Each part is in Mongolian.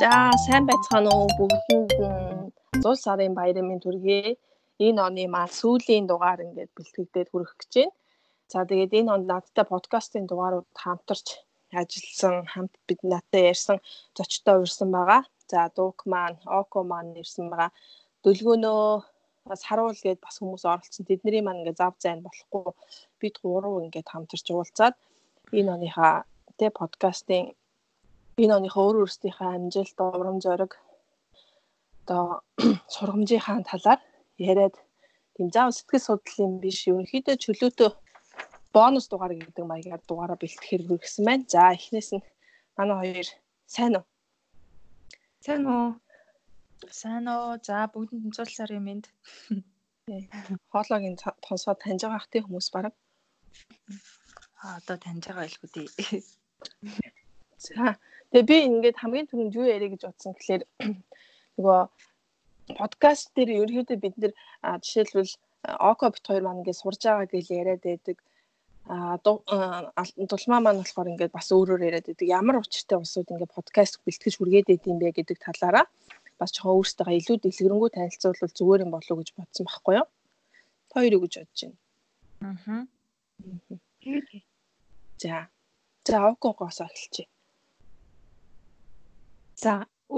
За сайн байцгаана уу нь 100 сарын баярын хүргэе. Энэ оны маань сүүлийн дугаар ингээд бэлтгэгдээд хүрэх гэж байна. За тэгээд энэ онд надтай подкастын дугаарууд хамтарч ажилласан, хамт бид надтай ярьсан зочтой урьсан байгаа. За Дук маань, Око маань ирсэн байгаа. Дөлгөөнөө бас харуул гээд бас хүмүүс оролцсон. Тэдний маань ингээд зав зайн болохгүй бид гурав ингээд хамтарч уулзаад энэ оныхаа тэ подкастын энэ оныхоо өөр өөрсдийнхээ амжилт, урам зориг одоо сургамжийнхаа талаар яриад тийм заав сэтгэл судлалын биш ерөнхийдөө чөлөөтөө бонус дугаар гэдэг маягаар дугаараа бэлтгэхээр хүргэсэн байна. За эхнээс нь манай хоёр сайн уу? Сайн уу? Сайн уу? За бүгдэнд тэнцүүл сарын мэд. Хоолойгийн тонсоо таньж байгаа хтийн хүмүүс баг. А одоо таньж байгаа байлгүй дээ. За Тэгээ би ингээд хамгийн түрүүнд юу яриа гэж бодсон гэхэлэр нөгөө подкаст дээр ерөөдөө бид нэр жишээлбэл око бит хоёр маань ингээд сурж байгаа гэж яриад байдаг. А дулмаа маань болохоор ингээд бас өөрөөр яриад байдаг. Ямар учиртай усууд ингээд подкаст бэлтгэж хүргээд идэв юм бэ гэдэг талаараа бас жоохон өөрсдөө илүү дэлгэрэнгүй танилцуулбал зүгээр юм болов уу гэж бодсон байхгүй юу? Хоёр юу гэж бодож байна. Аа. За. За окогоос эхэлчихье.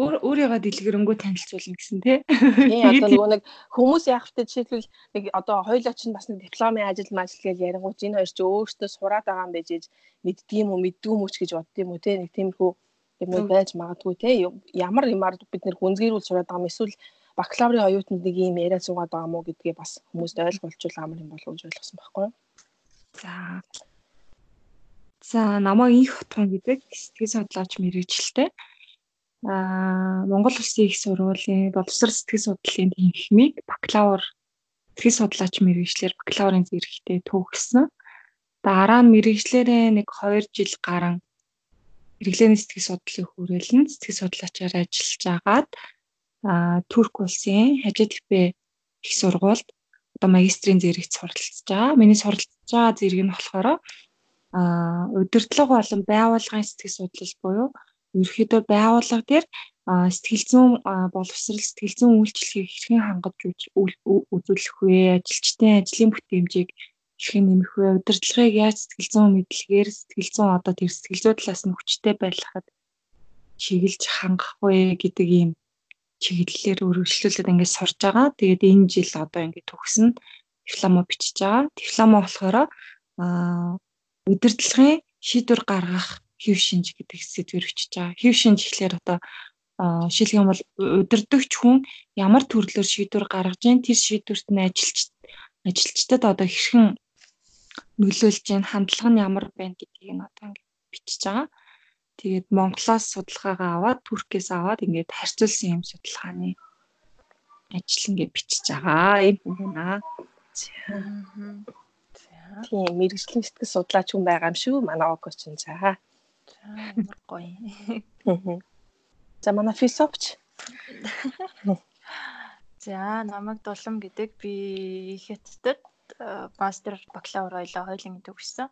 Өөрийгөө дэлгэрэнгүй танилцуулна гэсэн тий. Тийм одоо нөгөө нэг хүмүүс яах вэ жишээлбэл нэг одоо хоёулаа чинь бас нэг дипломын ажил мажил гэж ярингууч энэ хоёр чи өөртөө сураад байгаа юм байж ээж мэддгийм үү мэддгүй мөч гэж боддгийм үү тий нэг тиймэрхүү юм байж магадгүй тий ямар юмар бид нэр гүнзгийрүүл сураад байгаа юм эсвэл бакалаврын оюутнууд нэг юм яриа суугаад байгаа мó гэдгээ бас хүмүүст ойлгуулчул амар юм болов гэж ойлгосон байхгүй юу. За. За намайг инх хотгон гэдэг сэтгэл судлаач мэрэгчлээ аа Монгол Улсын их сургуулийн боловсрол сэтгэл судлалын тэнхимийг бакалавр сэтгэл судлаач мэрэгчлэр бакалаврын зэрэгтээ төгссөн. Дараа нь мэрэгчлэрээ нэг 2 жил гарan хэрэглээний сэтгэл судлалын хүрээлэнд сэтгэл судлаачаар ажиллаж агаад аа Турк улсын Хажидпе их сургуульд одоо магистрийн зэрэгт суралцж байгаа. Миний суралцж байгаа зэрэг нь болохоор аа удирдлага болон байгууллагын сэтгэл судлал буюу ерөөхдөө байгууллага дээр сэтгэл зүйн боловсрал сэтгэл зүйн үйлчлэгийг хэрхэн хангаж үзүүлэх вэ? Ажилчдын ажлын бүтээмжийг хэрхэн нэмэх вэ? Удирдлагыг яаж сэтгэл зүйн мэдлэгээр сэтгэл зүйн одоо тэр сэтгэл зүй талаас нь хүчтэй байлгахад чиглэж хангах вэ гэдэг ийм чиглэлээр өргөжлүүлээд ингээд сурж байгаа. Тэгээд энэ жил одоо ингээд төгснө диплома бичиж байгаа. Диплома болохоор аа удирдлагын шийдвэр гаргах хев шинж гэдэг сэдвэр өчөж байгаа. Хев шинж гэхлээр одоо шилхэм бол удирдахч хүн ямар төрлөөр шийдвэр гаргаж ийн тэр шийдвэрт нь ажилч ажилчдад одоо хэрхэн нөлөөлж ийн хандлага нь ямар байна гэдгийг нь одоо ингээд бичиж байгаа. Тэгээд Монголоос судалгаагаа аваад Туркээс аваад ингээд харьцуулсан юм судалгааны ажил ингээд бичиж байгаа. Ийм юм байна. За. Тийм, мэрэгжлийн сэтгэл судлаач хүн байгаа юм шүү. Манай Око ч энэ. За. Амар гоё. За манай философч. За намайг Дулам гэдэг би хятадд мастер бакалавр ойлоо хоёулын төгссөн.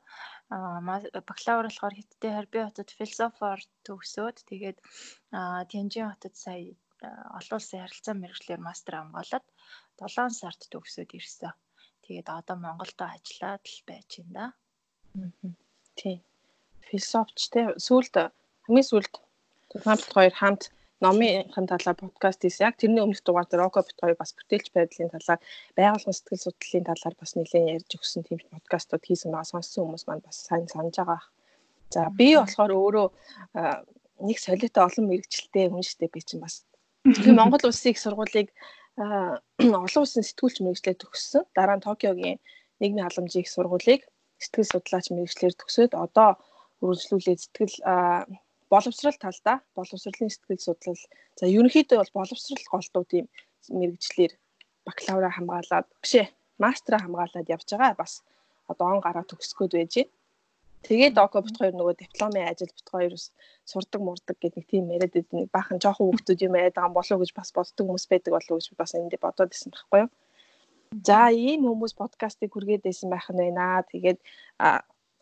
Аа бакалавр болохоор Хятадын Харби хотод философоор төгсөөд тэгээд Тянжин хотод сая олон улсын харилцаа мэргэжлэр мастер хамгаалаад 7 сард төгсөөд ирсэн. Тэгээд одоо Монголд ажиллаад л байж байна да. Тийм философч те сүүлд хамгийн сүүлд хамт хоёр хамт номынхын талаар подкаст хийсэн. Яг тэрний өмнөх дугаар дээр Око бит хоёр бас бүтээлч байдлын талаар байгуулгын сэтгэл судлалын талаар бас нэлээд ярьж өгсөн тийм подкастууд хийсэн байгаа сонссон хүмүүс маань бас сайн санаж байгаа. За би болохоор өөрөө нэг солиотой олон мэрэгчлээ хүн шттэ би чинь бас Монгол улсын их сургуулийг олон улсын сэтгүүлч мэрэгчлээ төгссөн. Дараа нь Токиогийн нийгмийн халамжийн их сургуулийг сэтгэл судлаач мэрэгчлэр төгсөөд одоо үргэлжлүүлээд сэтгэл боловсрал талдаа боловсролын сэтгэл судлал за ерөнхийдөө бол боловсрал голдуу тийм мэрэгжлэр бакалавра хамгаалаад бишээ мастера хамгаалаад явж байгаа бас одоо он гараа төгсгөөд байж байна. Тэгээд око бит хоёр нөгөө дипломын ажил бит хоёр сурдаг мурдаг гэдэг тийм яриад байдаг нэг баахан жоохон хүүхдүүд юм яриад байгаа болов уу гэж бас боддог хүмүүс байдаг болов уу гэж бас энд бодоод байсан байхгүй юу. За ийм хүмүүс подкастыг хүргээд байсан байх нь байна. Тэгээд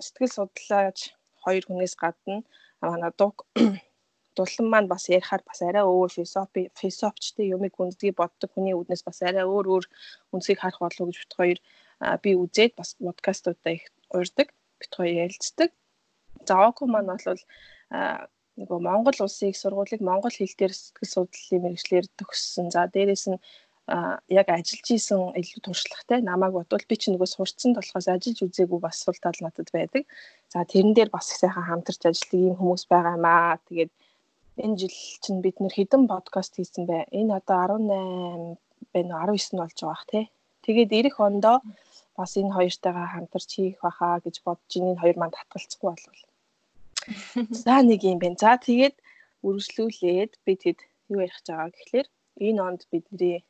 сэтгэл судлаач хоёр хүнээс гадна манай дуг дулан маань бас ярихаар бас арай өөр философи философчтэй юмыг үндсгийг боддог хүний үднэс бас арай өөр өөр үндсийг харах болов уу гэж бит хоёр би үзээд бас подкастуудаа их урьдаг бит хоёр ярилцдаг. За око маань бол нөгөө Монгол улсын их сургуулийг монгол хэл дээр сэтгэл судлалын мэрэгчлэр төгссөн. За дээрэс нь яг ажиллаж исэн илүү туршлагатай намайг бодвол би ч нөгөө сурцсан болохоос ажиллаж үзээгүй бас сул тал надад байдаг. За тэрэн дээр бас их сайхан хамтарч ажилладаг ийм хүмүүс байгаа юм аа. Тэгээд энэ жил чинь бид нэр хэдэн подкаст хийсэн бай. Энэ одоо 18 байна 19 нь болж байгаа бах тий. Тэгээд эх ондоо бас энэ хоёртойгоо хамтарч хийх баха гэж бодож энэ хоёр маань татгалцахгүй болвол. За нэг юм байна. За тэгээд үргэлжлүүлээд би тэгэд юу ярих гэж байгаа гэхлээр энэ онд бидний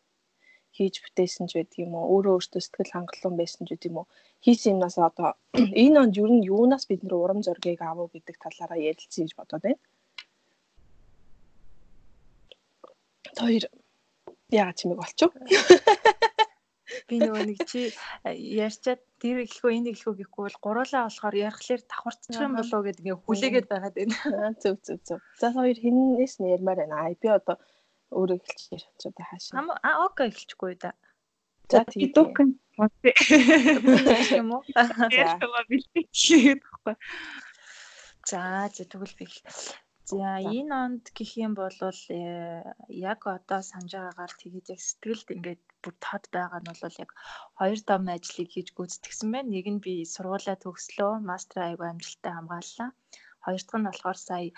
хийж бүтээсэн ч байдаг юм уу өөрөө өөртөө сэтгэл хангалуун байсан ч гэдэг юм уу хийсэн юмнаас одоо энэ онд ер нь юунаас бид нэр урам зориг авав гэдэг талаараа ярилцъя гэж бодоод байна. Хоёр яагаад чимэг болчих вэ? Би нөгөө нэг чи ярьчаад тэр эхлэхөө энэ эхлэхөө гэхгүй бол гуруулаа болохоор ярихлаар давхарчих юм болоо гэдэг ингээ хүлээгээд байгаад байна. Зөв зөв зөв. За хоёр хинээс нь ярмаар байна. Би одоо өөрөө ярих ч одоо хаашаа. А окей эхэлчихгүй да. За тийм. Дуукан юм уу? Яагаад бэлтгэж байхгүй. За за тэгвэл би За энэ онд гэх юм бол э, яг одоо санаж байгаагаар тэгээд яг сэтгэлд ингээд бүр тод байгаа нь бол яг хоёр том ажлыг хийж гүйцэтгсэн байна. Нэг нь би сургуулаа төгслөө, мастер аягүй амжилттай хамгааллаа. Хоёр дахь нь болохоор сая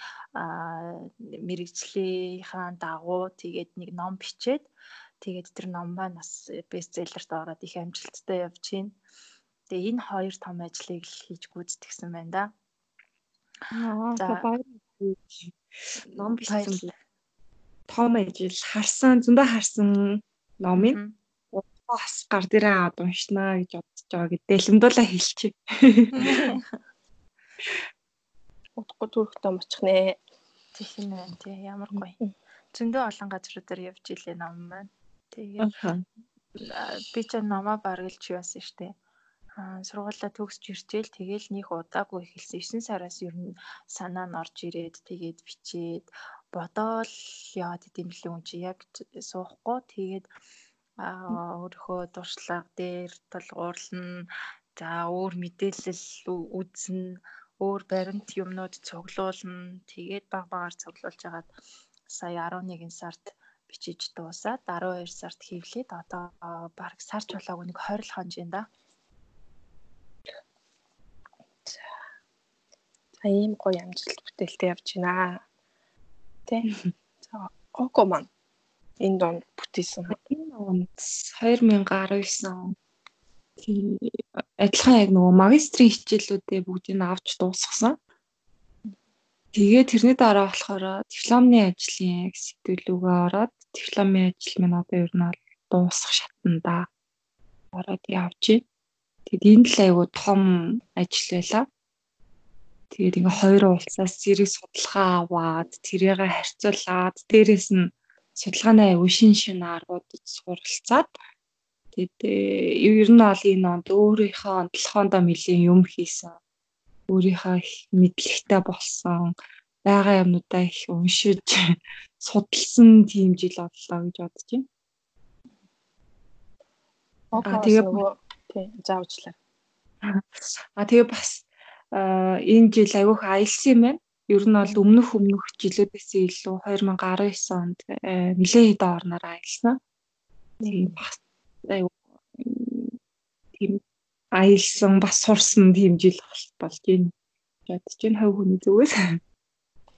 мэрэгжлийнхаа дагуу тэгээд нэг ном бичээд тэгээд тэр ном маань бас бестселлерт ороод их амжилттай явж байна. Тэгээ энэ хоёр том ажлыг л хийж гүйцэтгсэн байна да. За ном бичсэн том ажил харсан зөндөө харсан номыг бас гар дээрээ аваад уншнаа гэж бодож байгаа гэдэг дэлэмдүүлээ хэлчих. утгагүй төрхтөө очих нэ. Тэг юм байна тий ямар гоё. Зөндөө олон газруудаар явж илээ ном маань. Тэгээд би ч номоо баргалж яасан штэ. Аа сургуулаа төгсч ирчээл тэгээл нэг удаагүй эхэлсэн 9 сараас ер нь санаа нь орж ирээд тэгээд бичээд бодоол яваад идэм билээ үн чи яг суухгүй тэгээд аа өөрийнхөө дуршлага дээр тулгуурлана за өөр мэдээлэл үзнэ өөр баримт юмнууд цуглуулна. Тэгээд баг багаар цуглуулж хагаад сая 11 сард бичиж дуусаад 12 сард хэвлээд одоо баг сарч болоогүй нэг 20 л хонжин да. За ийм гоё амжилт бүтээлтэй явж байна. Тэ. За Око маань энэ донд бүтээсэн. Энэ онд 2019 он адилхан яг нөгөө магистрийн хичээлүүдээ бүгдийг авч дуусгасан. Тэгээ тэрний дараа болохоор дипломны ажлын сэдвэлүүгээ ороод дипломын ажил минь одоо ер нь дуусах шатанда ороод явж байна. Тэгэд энэ л айгу том ажил байла. Тэгээд ингээ хоёр уулзаас зэрэг судалгаа аваад тэрийг харьцуулаад дээрэс нь судалгааны аюу шин шин аргуудад суралцаад Тэгээд ер нь бол энэ онд өөрийнхөө онцлогоондоо нэлийн юм хийсэн. Өөрийнхөө их мэдлэгтэй болсон байгаа юмнуудаа их уншиж судалсан тийм жил боллоо гэж бодож байна. Аа тэгээ заавчлаа. Аа тэгээ бас энэ жил айгүйх аялсан юм байна. Ер нь бол өмнөх өмнөх жилүүдээс илүү 2019 онд нэлээд хэдэн орноор аялсан. Тэгээ бас тийм аялсан бас сурсан тийм жил болж байна. Ядч чинь хав хүний зүгээс.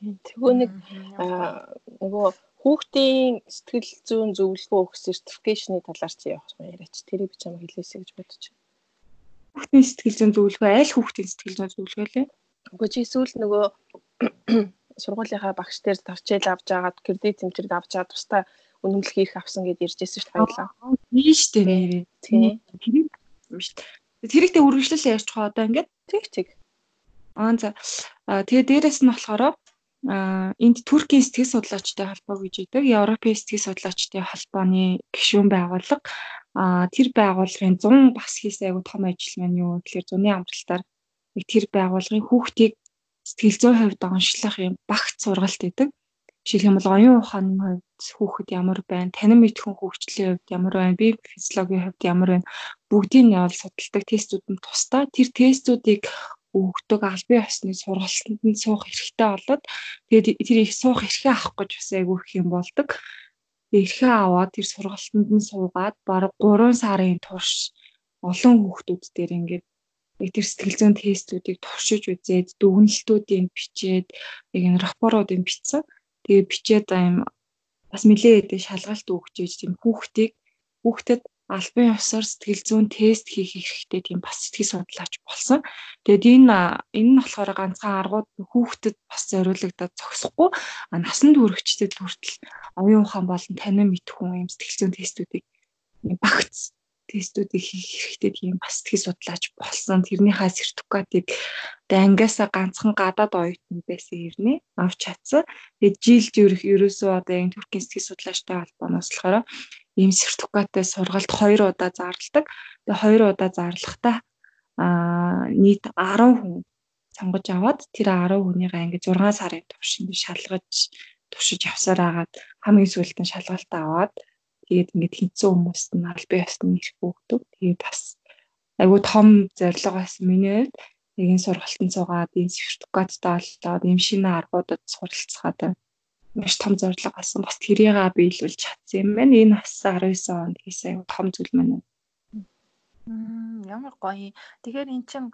Тэгвэл нэг нөгөө хүүхдийн сэтгэл зүйн зөвлөгөө өгөх сертификейшны талаар чи явах юм яриач. Тэрийг би чамд хэлээсэй гэж бодож байна. Хүүхдийн сэтгэл зүйн зөвлөгөө аль хүүхдийн сэтгэл зүйн зөвлөгөө лээ? Үгүй чи эсвэл нөгөө сургуулийнхаа багш дээр тавчаал авч агаад кредит тэмцэрд авч аваад тустай үнэмлэх хийх авсан гэдээ ярьжсэн шүү дээ баялаа. Тийм шүү дээ. Тийм. Тэр шүү дээ. Тэрэгтэй үргэлжлэл ярьж байгаа одоо ингээд тэг тэг. Аа за. Тэгээ дээрэс нь болохоор а энд Туркийн сэтгэл судлаачтай холбоо гэж идэг. Европын сэтгэл судлаачтай холбооны гишүүн байгууллага а тэр байгууллагын 100 бас хийсэн айгу том ажил маань юу гэхээр зуны амралтаар тэр байгууллагын хүүхдийг сэтгэл зүйн хувьд онцлох юм багц сургалт идэг. Жишээлх юм бол оюун ухааны хувьд хүүхэд ямар байна, танин мэдхүн хөгжлийн хувьд ямар байна, бие физиологийн хувьд ямар байна бүгдийг нь бол судалдаг тестүүд нь тусдаа тэр тестүүдийг өгдөг албан ёсны сургалтанд нь суух хэрэгтэй болоод тэгээд тэр их суух эрхээ авах гэж бас айгүй их юм болдог. Эрхээ аваад тэр сургалтанд нь суугаад бараг 3 сарын турш олон хүүхдүүд дээр ингээд тэр сэтгэл зүйн тестүүдийг туршиж үзээд дүгнэлтүүдийг бичээд яг энэ рапоруудыг бичсэн. Тэгээ бичээд юм бас нэлээд шалгалт өгч ийж тийм хүүхдийг хүүхдэд албан ёсоор сэтгэл зүйн тест хийх хэрэгтэй тийм бас сэтгэл судлаач болсон. Тэгээд энэ энэ нь болохоор ганцхан аргууд хүүхдэд бас зориулагдаад зогсохгүй насанд хүрэгчдэд хүртэл оюун ухаан болон танин мэдхүн юм сэтгэл зүйн тестүүдийг багц тестүүдийг хийх хэрэгтэй тийм бас сэтгэл судлаач болсон. Тэрнийхээ сертификатыг ангиасаа ганцхан гадаад оюутан байсан ирнэ авч чадсан. Тэгээд жил зүрх ерөөсөө одоо энэ Туркийн сэтгэл судлаачтай холбооноос болохоор ийм сертификаттай сургалт 2 удаа зарладаг. Тэгээ 2 удаа зарлахдаа аа нийт 10 хүн сонгож аваад тэр 10 хүнийгээ ингээд 6 сарын турш ингээд шалгаж туршиж явсаар агаад хамгийн сүүлд нь шалгалт аваад тэгээд ингээд хинцэн хүмүүст нь аль бие ёсны ирэх өгдөг. Тэгээд бас айгүй том зорилго байсан миний хувьд нэг энэ сургалтанд суугаад энэ сертификаттай болоод ийм шинэ аргуудад суралцахад маш том зорилго болсон. Бас тэрийгээ биелүүлж чадсан юм байна. Энэ бас 19 онд хийсэн айгүй том зүйл маань. Ямар гоё. Тэгэхээр эн чин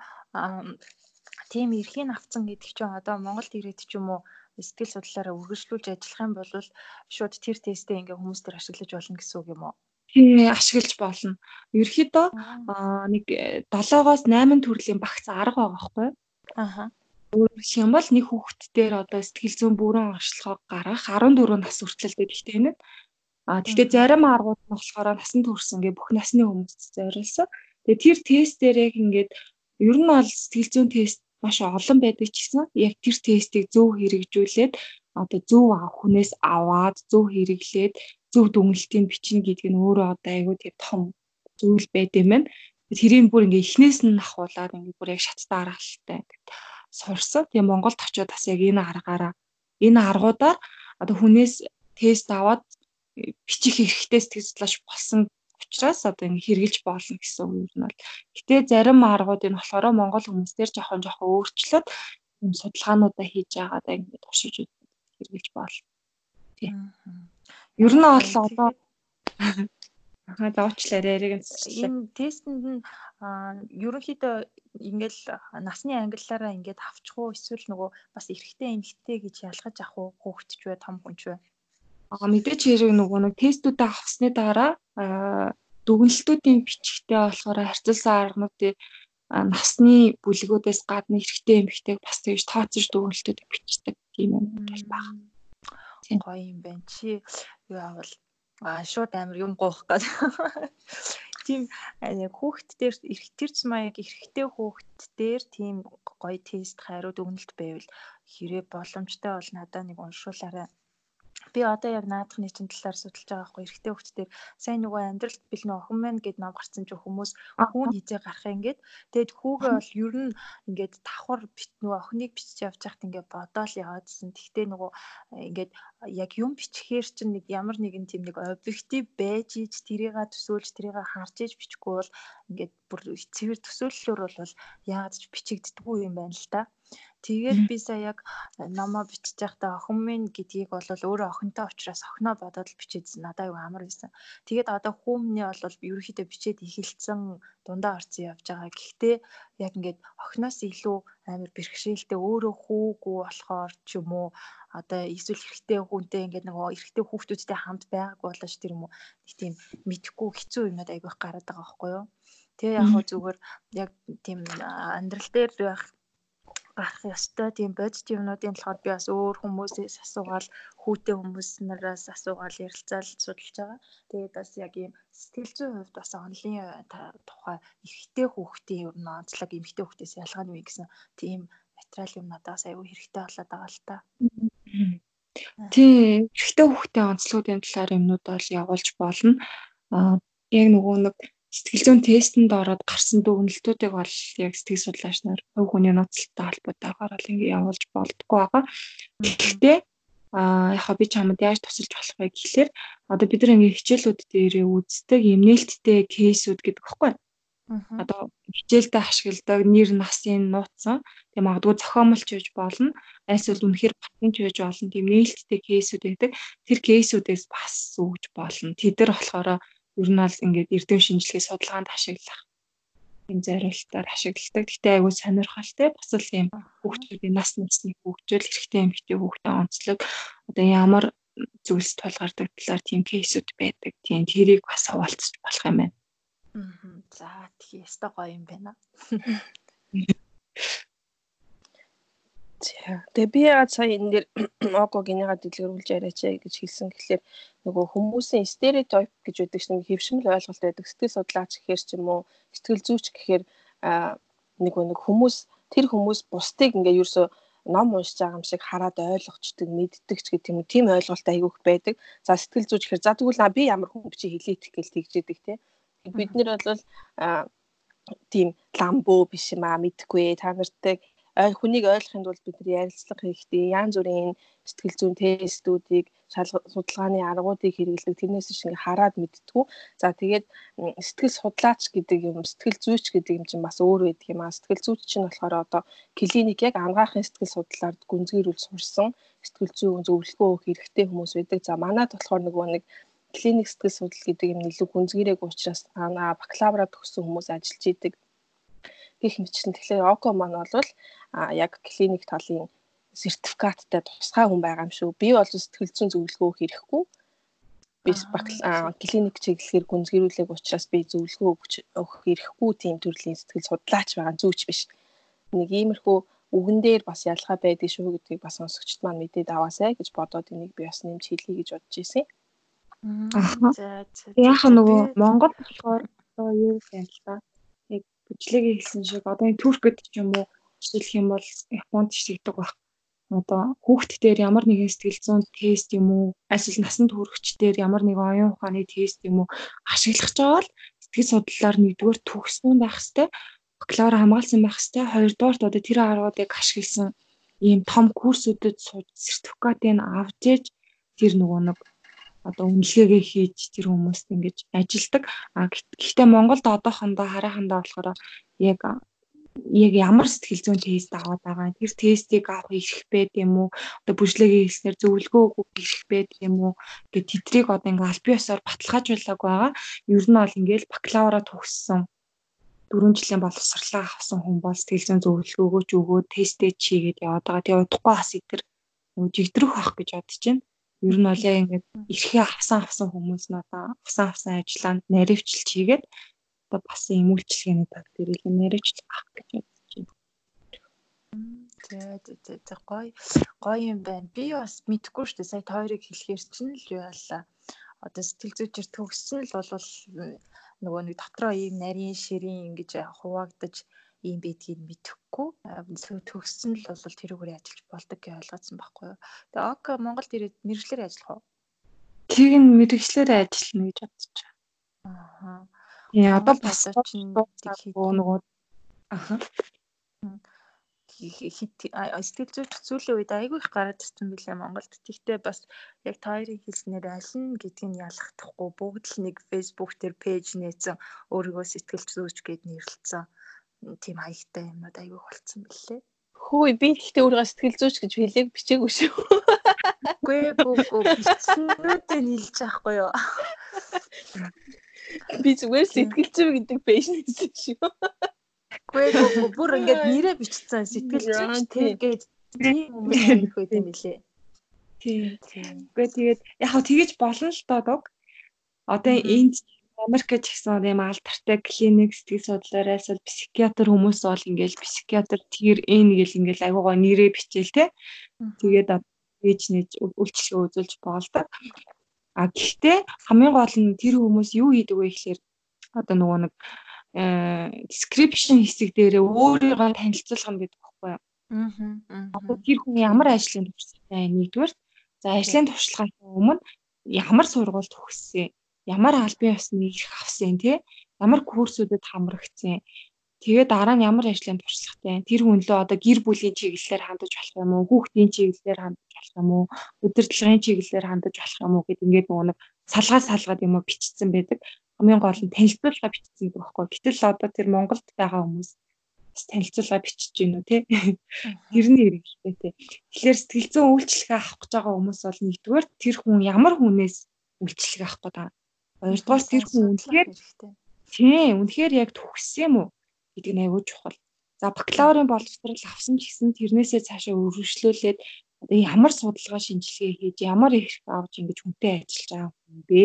тийм эрхийг авцсан гэдэг чинь одоо Монголд ирээд ч юм уу сэтгэл судлаараа үргэлжлүүлж ажиллах юм бол шууд тэр тестээ ингээ хүмүүс төр ашиглаж болно гэсэн үг юм уу? тий ашиглаж болно. Ерөнхийдөө нэг 7-оос 8 төрлийн багц арга байгаа байхгүй юу? Аха. Хэлэх юм бол нэг хүүхэд дээр одоо сэтгэл зүйн бүрэн оршилгоо гаргах 14 нас хүртэл гэхдээ энэ А тэгтээ зарим аргууд нь болохоор насанд хүрсэн гэ бүх насны хүмүүст зориулсан. Тэгээ тэр тест дээр яг ингээд ер нь бол сэтгэл зүйн тест маш олон байдаг ч гэсэн яг тэр тестийг зөв хэрэгжүүлээд одоо зөв хүнээс аваад зөв хэрэглээд зөв дүгнэлтийг бичнэ гэдэг нь өөрөө одоо айгүй тийм том зүйл байд юм байна. Тэрийг бүр ингээ эхнээс нь ахуулаад ингээ бүр яг шаттай аргалтай сурсан. Тэгээ Монголд очиод бас яг энэ аргаараа энэ аргуудаар одоо хүнээс тест аваад бичих хэрэгтэй сэтгэл судлаач болсон учраас одоо ингэ хэрглэж болно гэсэн үг юм бол. Гэтэ зарим аргууд энэ болохоор Монгол хүмүүс дээр жоохон жоохон өөрчлөлт юм судалгаануудаа хийж байгаад ингэ туршиж хэрглэж болно. Тийм. Ер нь бол одоо Аа зоочлаарай яриг энэ тестэнд нь ерөнхийдөө ингээл насны ангиллаараа ингээд авчих уу? Эсвэл нөгөө бас эрэгтэй эмэгтэй гэж ялгаж авах уу? Хүүхэд ч вэ? Том хүн ч вэ? Аа мэдээч хэрэг нөгөө нэг тестүүдээ авсны дараа дүгнэлтүүдийн бичгтээ болохоор харьцуулсан аргануудыг насны бүлгүүдээс гадна эрэгтэй эмэгтэйг бас тэгж тооцож дүгнэлтүүдийг бичдэг тийм юм бол байна. Гоё юм байна. Чи. Юу авал аа шууд амар юм гоох гэж. Тийм хүүхэд дээр тэр цэма яг эрэгтэй хүүхэд дээр тийм гоё тест хариу дүгнэлт байвал хэрэг боломжтой бол надад нэг уншуулаарай би одоо яг наадахны чинь талаар судалж байгаа байхгүй эрэгтэй хүүхдээр сайн нөгөө амьдралд бэлнэ охин мэн гэд ном гарсан ч хүмүүс хүүн хизээ гарах ингээд тэгэд хүүгээ бол ер нь ингээд давхар бит нөгөө охиныг бичиж явж байхад ингээд бодоол яваадсэн. Тэгтээ нөгөө ингээд яг юм бичгээр чинь нэг ямар нэгэн тийм нэг объектив байж ич тэрийг төсөөлж тэрийг харж иж бичихгүй бол ингээд бүр цэвэр төсөөллөөр бол яагаад ч бичигддэггүй юм байна л та. Тэгээд би сая яг номоо бичиж байхдаа охин минь гэдгийг бол өөрөө охинтой учраас охиноо бодоод л бичээдсэн. Надад аюу амар байсан. Тэгээд одоо хүүмний бол ерөөхдөө бичээд эхэлсэн дундаа орцсон явж байгаа. Гэхдээ яг ингээд охиноос илүү амар бэрхшээлтэй өөрөө хүүгүү болохоор ч юм уу одоо эсвэл эрэгтэй хүнтэй ингээд нөгөө эрэгтэй хүүхдүүдтэй хамт байгаагүй болооч тэр юм уу нэг тийм мэдхгүй хэцүү юмнууд айгүйх гараад байгаа байхгүй юу. Тэгээ яг хөө зүгээр яг тийм амьдрал дээр байх гарах ёстой тийм бодит юмнуудын болохоор би бас өөр хүмүүсээс асуугаал хүүтэй хүмүүс нараас асуугаал ярилцаал судалж байгаа. Тэгээд бас яг ийм сэтгэл зүйн хувьд бас онлын тухай эрэгтэй хүүхдийн ер нь онцлог эмэгтэй хүүхдээс ялгааны вэ гэсэн тийм материал юм надаас аюу хэрэгтэй болоод байгаа л та. Тий, эрэгтэй хүүхдийн онцлогын талаар юмнууд бол явуулж болно. Аа яг нөгөө нэг сэтгэл зүйн тестэнд ороод гарсан дүгнэлтүүдийг бол яг сэтгэл судлаач нар хувь хүний нууцтай холбоотойгоор л ингэ явуулж болдгоо байгаа. Гэхдээ Аа яг би чамд яаж тусалж болох вэ гэхлээр одоо бид нар ингээ хичээлүүд дээрээ үздэг юм нээлттэй кейсүүд гэдэг багхгүй. Одоо хичээлдээ ашигладаг нэр насын нууцсан тийм магадгүй зохиомолч гэж болно. Айсвал үнэхээр батын ч байж болно. Тийм нээлттэй кейсүүд байдаг. Тэр кейсүүдээс бас өгж болно. Тэд нар болохоор ер нь бол ингээд эрдэм шинжилгээ судалгаанд ашиглах юм зориултаар ашигладаг. Гэтэ айгүй сонирхолтой бас л юм хүүхдүүдийн нас насны хүүхдүүд эрэгтэй эмэгтэй хүүхдээ онцлог одоо ямар зүйлс тулгардаг талаар тийм кейсүүд байдаг. Тийм тэрийг бас хаваалцах болох юм байна. Аа. За тэгээ өстой гоё юм байна. Тэгээ би яагаад сая энэ дэр Ого гинега дэлгэрүүлж яриач гэж хэлсэн гэхлээр нөгөө хүмүүсийн стереотип гэж байдаг чинь хэвшмэл ойлголт байдаг. Сэтгэл судлаач гэхээр ч юм уу, сэтгэл зүйч гэхээр нэг нэг хүмүүс тэр хүмүүс бусдыг ингээ ерөөсөө ном уншиж байгаа юм шиг хараад ойлгочдөг, мэддэг ч гэдэг юм уу. Тийм ойлголт айгүйх байдаг. За сэтгэл зүйч гэхээр за тэгвэл би ямар хүн чи хэлээдэх гэж тэгжээдэг те. Бид нэр бол тийм ламбо биш юм аа мэдхгүй та нартай хүнийг ойлгохын тулд бид нар ярилцлага хийхдээ янз бүрийн сэтгэл зүйн тестүүдийг судалгааны аргуудыг хэрэглэдэг тэрнээс шиг ингээ хараад мэдтгүү. За тэгээд сэтгэл судлаач гэдэг юм сэтгэл зүйч гэдэг юм чинь бас өөр байдаг юм аа. Сэтгэл зүйч чинь болохоор одоо клиник яг ангаахын сэтгэл судлаар гүнзгийрүүл сурсан сэтгэл зүйн зөвлөгөө өгөх хэрэгтэй хүмүүс байдаг. За манайд болохоор нөгөө нэг клиник сэтгэл судлал гэдэг юм илүү гүнзгийрэг учраас аа бакалавра төгссөн хүмүүс ажиллаж идэг гэх мэтчлэн тэгэхээр око маань бол яг клиник талын сертификаттай тусгай хүн байгаа юм шүү. Би бол сэтгэл зүйн зөвлөгөө хийхгүй. Би клиник чиглэлээр гүнзгийрүүлэх учраас би зөвлөгөө өгөх хэрэггүй тийм төрлийн сэтгэл судлаач байгаа зүүч биш. Нэг иймэрхүү үгэн дээр бас ялгаа байдаг шүү гэдгийг бас сонсогчд маань мэдээд аваасай гэж бодоод энийг би бас нэмж хэлье гэж бодож ирсэн. За яг нөгөө Монгол болохоор одоо юу та. Яг бүжлэгээ хэлсэн шиг одоо энэ Туркэд ч юм уу жишээлх юм бол Японд ч тэгдэг баг. Одоо хүүхд дээр ямар нэгэн сэтгэл зүйн тест юм уу, эсвэл насанд хүрэгч дээр ямар нэгэн оюун ухааны тест юм уу ашиглах жаавал сэтгэл судлалаар нэгдүгээр төгссөн байх хэвээр бакалавр хамгаалсан байх хэвээр хоёрдугаарт одоо тэр аргуудыг ашигласан ийм том курсүүдэд сууж сертификатыг авч ээж тэр нөгөө нэг одоо үнэлгээгээ хийж тэр хүмүүст ингэж ажилдаг. А гэхдээ Монголд одоохондоо харахандаа болохоор яг яг ямар сэтгэл зүйн тест аваад байгаа. Тэр тестийг авах ирэх байд юм уу? Одоо бүжлэгээ хийснээр зөвлөгөө өгөх ирэх байд юм уу? Гэт тэдрийг одоо ингээ аль биесээр баталгаажуулаг байгаа. Ер нь бол ингээл бакалавра төгссөн 4 жилийн боловсрлаа авсан хүн бол сэтгэл зүйн зөвлөгөө өгөөч өгөөд тестээ чийгээд яваад байгаа. Тэгээ удахгүй бас итэр жигдрөх ах гэж бодож байна. Ер нь бол яг ингээд эрхээ авсан авсан хүмүүс нь одоо авсан авсан ажиллаа наривчлж хийгээд одоо бас юм үйлчлэгээний тал дээр илүү наривчлах гэж бодож байна. За за за гоё гоё юм байна. Би бас мэдгүй шүү дээ. Сая хоёрыг хэлэхээр чинь л юу ялла. Одоо сэтгэл зүйчээр төгссөн л бол нөгөө нэг дотроо ийм нарийн ширийн ингэж хуваагдаж ийм байдгийг мэдэхгүй төгссөн л бол тэрүүгээр ажиллаж болдог гэж ойлгоцсон байхгүй юу. Тэгээ ОК Монголд ирээд мэрэгчлэр ажиллах уу? Тийг нь мэрэгчлэр ажиллана гэж бодож байна. Аа. Яа одоо бас нөгөө аха сэтгэл зүйч зүйлийн үед айгүй их гараад ирсэн билээ Монголд. Тэгтээ бас яг та хоёрын хэлснээр аль нь гэдгийг ялгахдахгүй бүгд л нэг Facebook дээр пэйж нээсэн өөрийгөө сэтгэл зүйч гэд нэрлэлсэн тийм хаягтай юмнууд айгүй болцсон бэлээ. Хөөе би гэхдээ өөрийгөө сэтгэл зүйч гэж хэлээг бичээгүй шүү. Үгүй гоо бичснүүдээ нийлж байхгүй юу? Би зүгээр сэтгэл зүй гэдэг пэйж нээсэн шүү. Гоо бүр ингээд нэрээ бичсэн сэтгэл зүйч тэгээд тийм хүмүүс байх үед юм билээ. Тийм. Үгүй тэгээд яг хаа тэгэж болно л доо дог. Одоо энд Америкч гэсэн юм алдартай клиник сэтгэл судлаараас бол психиатр хүмүүс бол ингээл психиатр тэр энэ гэл ингээл агуугаа нэрээ бичээл те. Тэгээд ээж нэж үйлчлэгээ үзүүлж боолдог. А гэхдээ хамгийн гол нь тэр хүмүүс юу хийдэг вэ гэхээр одоо нөгөө нэг description хэсэг дээрээ өөрийгөө танилцуулах юм гэдэг байхгүй юу? Аа. Тэр хүн ямар ажлын туршлагатай нэгдүгээр за ажлын туршлагаас өмнө ямар сургуульд төгссөн ямар албан ёсны ирэх авсан тий ямар курсүүдэд хамрагдсан Тэгээд дараа нь ямар ажлын туршлагатай тэр хүн лөө одоо гэр бүлийн чиглэлээр хандаж болох юм уу, хүүхдийн чиглэлээр хандаж болох юм уу, удирдлагын чиглэлээр хандаж болох юм уу гэд ингээд нөгөө нэг салгаа салгаад юм уу бичсэн байдаг. Хамгийн гол нь танилцуулга бичсэн байдаг байхгүй. Гэтэл одоо тэр Монголд байгаа хүмүүс танилцуулга бичиж гин үү те. Тэр нь хэрэгтэй те. Тэгэхээр сэтгэл зүйн үйлчлэгээ авах гэж байгаа хүмүүс бол нэгдүгээр тэр хүн ямар хүнээс үйлчлэгээ авах гэдэг. Хоёрдугаар тэр хүн үнэхээр тийм үнэхээр яг төгссөн юм уу гэдэг нь аягүй чухал. За бакалаврын боловсрол авсан ч гэсэн тэрнээсээ цаашаа өргөжлүүлээд ямар судалгаа шинжилгээ хийж ямар их авч ингэж хүнтэй ажиллаж байгаа юм бэ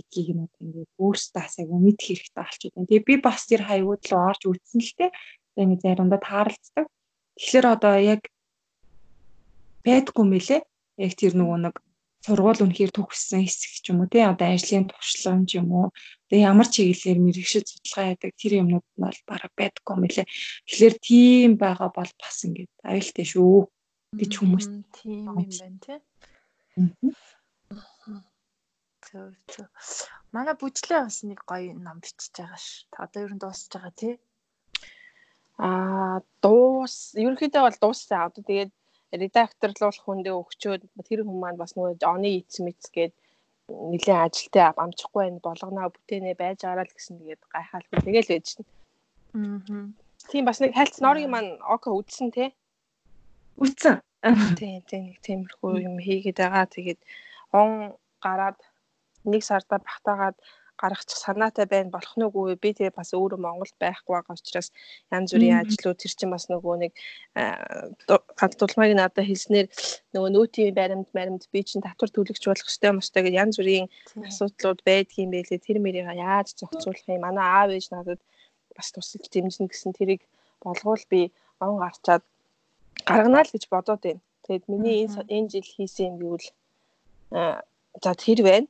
гэдгийг нь ингээд өөрсдөө асайг мэдэх хэрэгтэй болчиход байна. Тэгээ би бас тэр хаягууд руу орж үзсэн л те ингээд заримдаа тааралцдаг. Тэгэхээр одоо яг байдгүй мөлий. Яг тэр нөгөө нэг сургууль үнэхээр төгссөн хэсэг ч юм уу тий одоо ажлын туршлага ч юм уу тэгээ ямар чиглэлээр мэрэгшил судалгаа яадаг тэр юмнууд нь бол бараг байдгүй мөлий. Тэгэхээр тийм байгаа бол бас ингээд аюултай шүү гэж хүмүүс тийм юм байна тий. Зөв зөв. Манай бүжлээ бас нэг гоё ном бичиж байгаа ш. Та одоо ер нь дуусж байгаа тий. Аа дуус ерөнхийдөө бол дууссан. Одоо тэгээд редакторлуулах хүндээ өгчөөд тэр хүн маань бас нөгөө оны эц мэц гээд нэлээд ажилтаа амжихгүй байх болгоноо бүтээнэ байж гараа л гэсэн тэгээд гайхаалгүй тэгэл байж шин. Аа. Тийм бас нэг хальц норгийн маань око үдсэн те. Үдсэн. Тийм тийм нэг тиймэрхүү юм хийгээд байгаа. Тэгээд он гараад нэг сарда багтаагаад гаргачих санаатай байна. Болох нь үгүй. Би тэгээ бас өөрөө Монголд байхгүй байгаа учраас янз бүрийн ажлууд тэр чинь бас нөгөө нэг ганц дулмайг надад хэлснээр нөгөө нөөтийн баримт баримт би чинь татвар төлөгч болох ёстой юм өстой гэж янз бүрийн асуудлууд байдгийн байлээ. Тэр мэрийг яаж зохицуулах юм? Манай аав ээж надад бас тусалж дэмжинэ гэсэн тэрийг болгоул би он гарчаад гарганаа л гэж бодоод байна. Тэгээд миний энэ энэ жил хийсэн юм гэвэл за тэр байна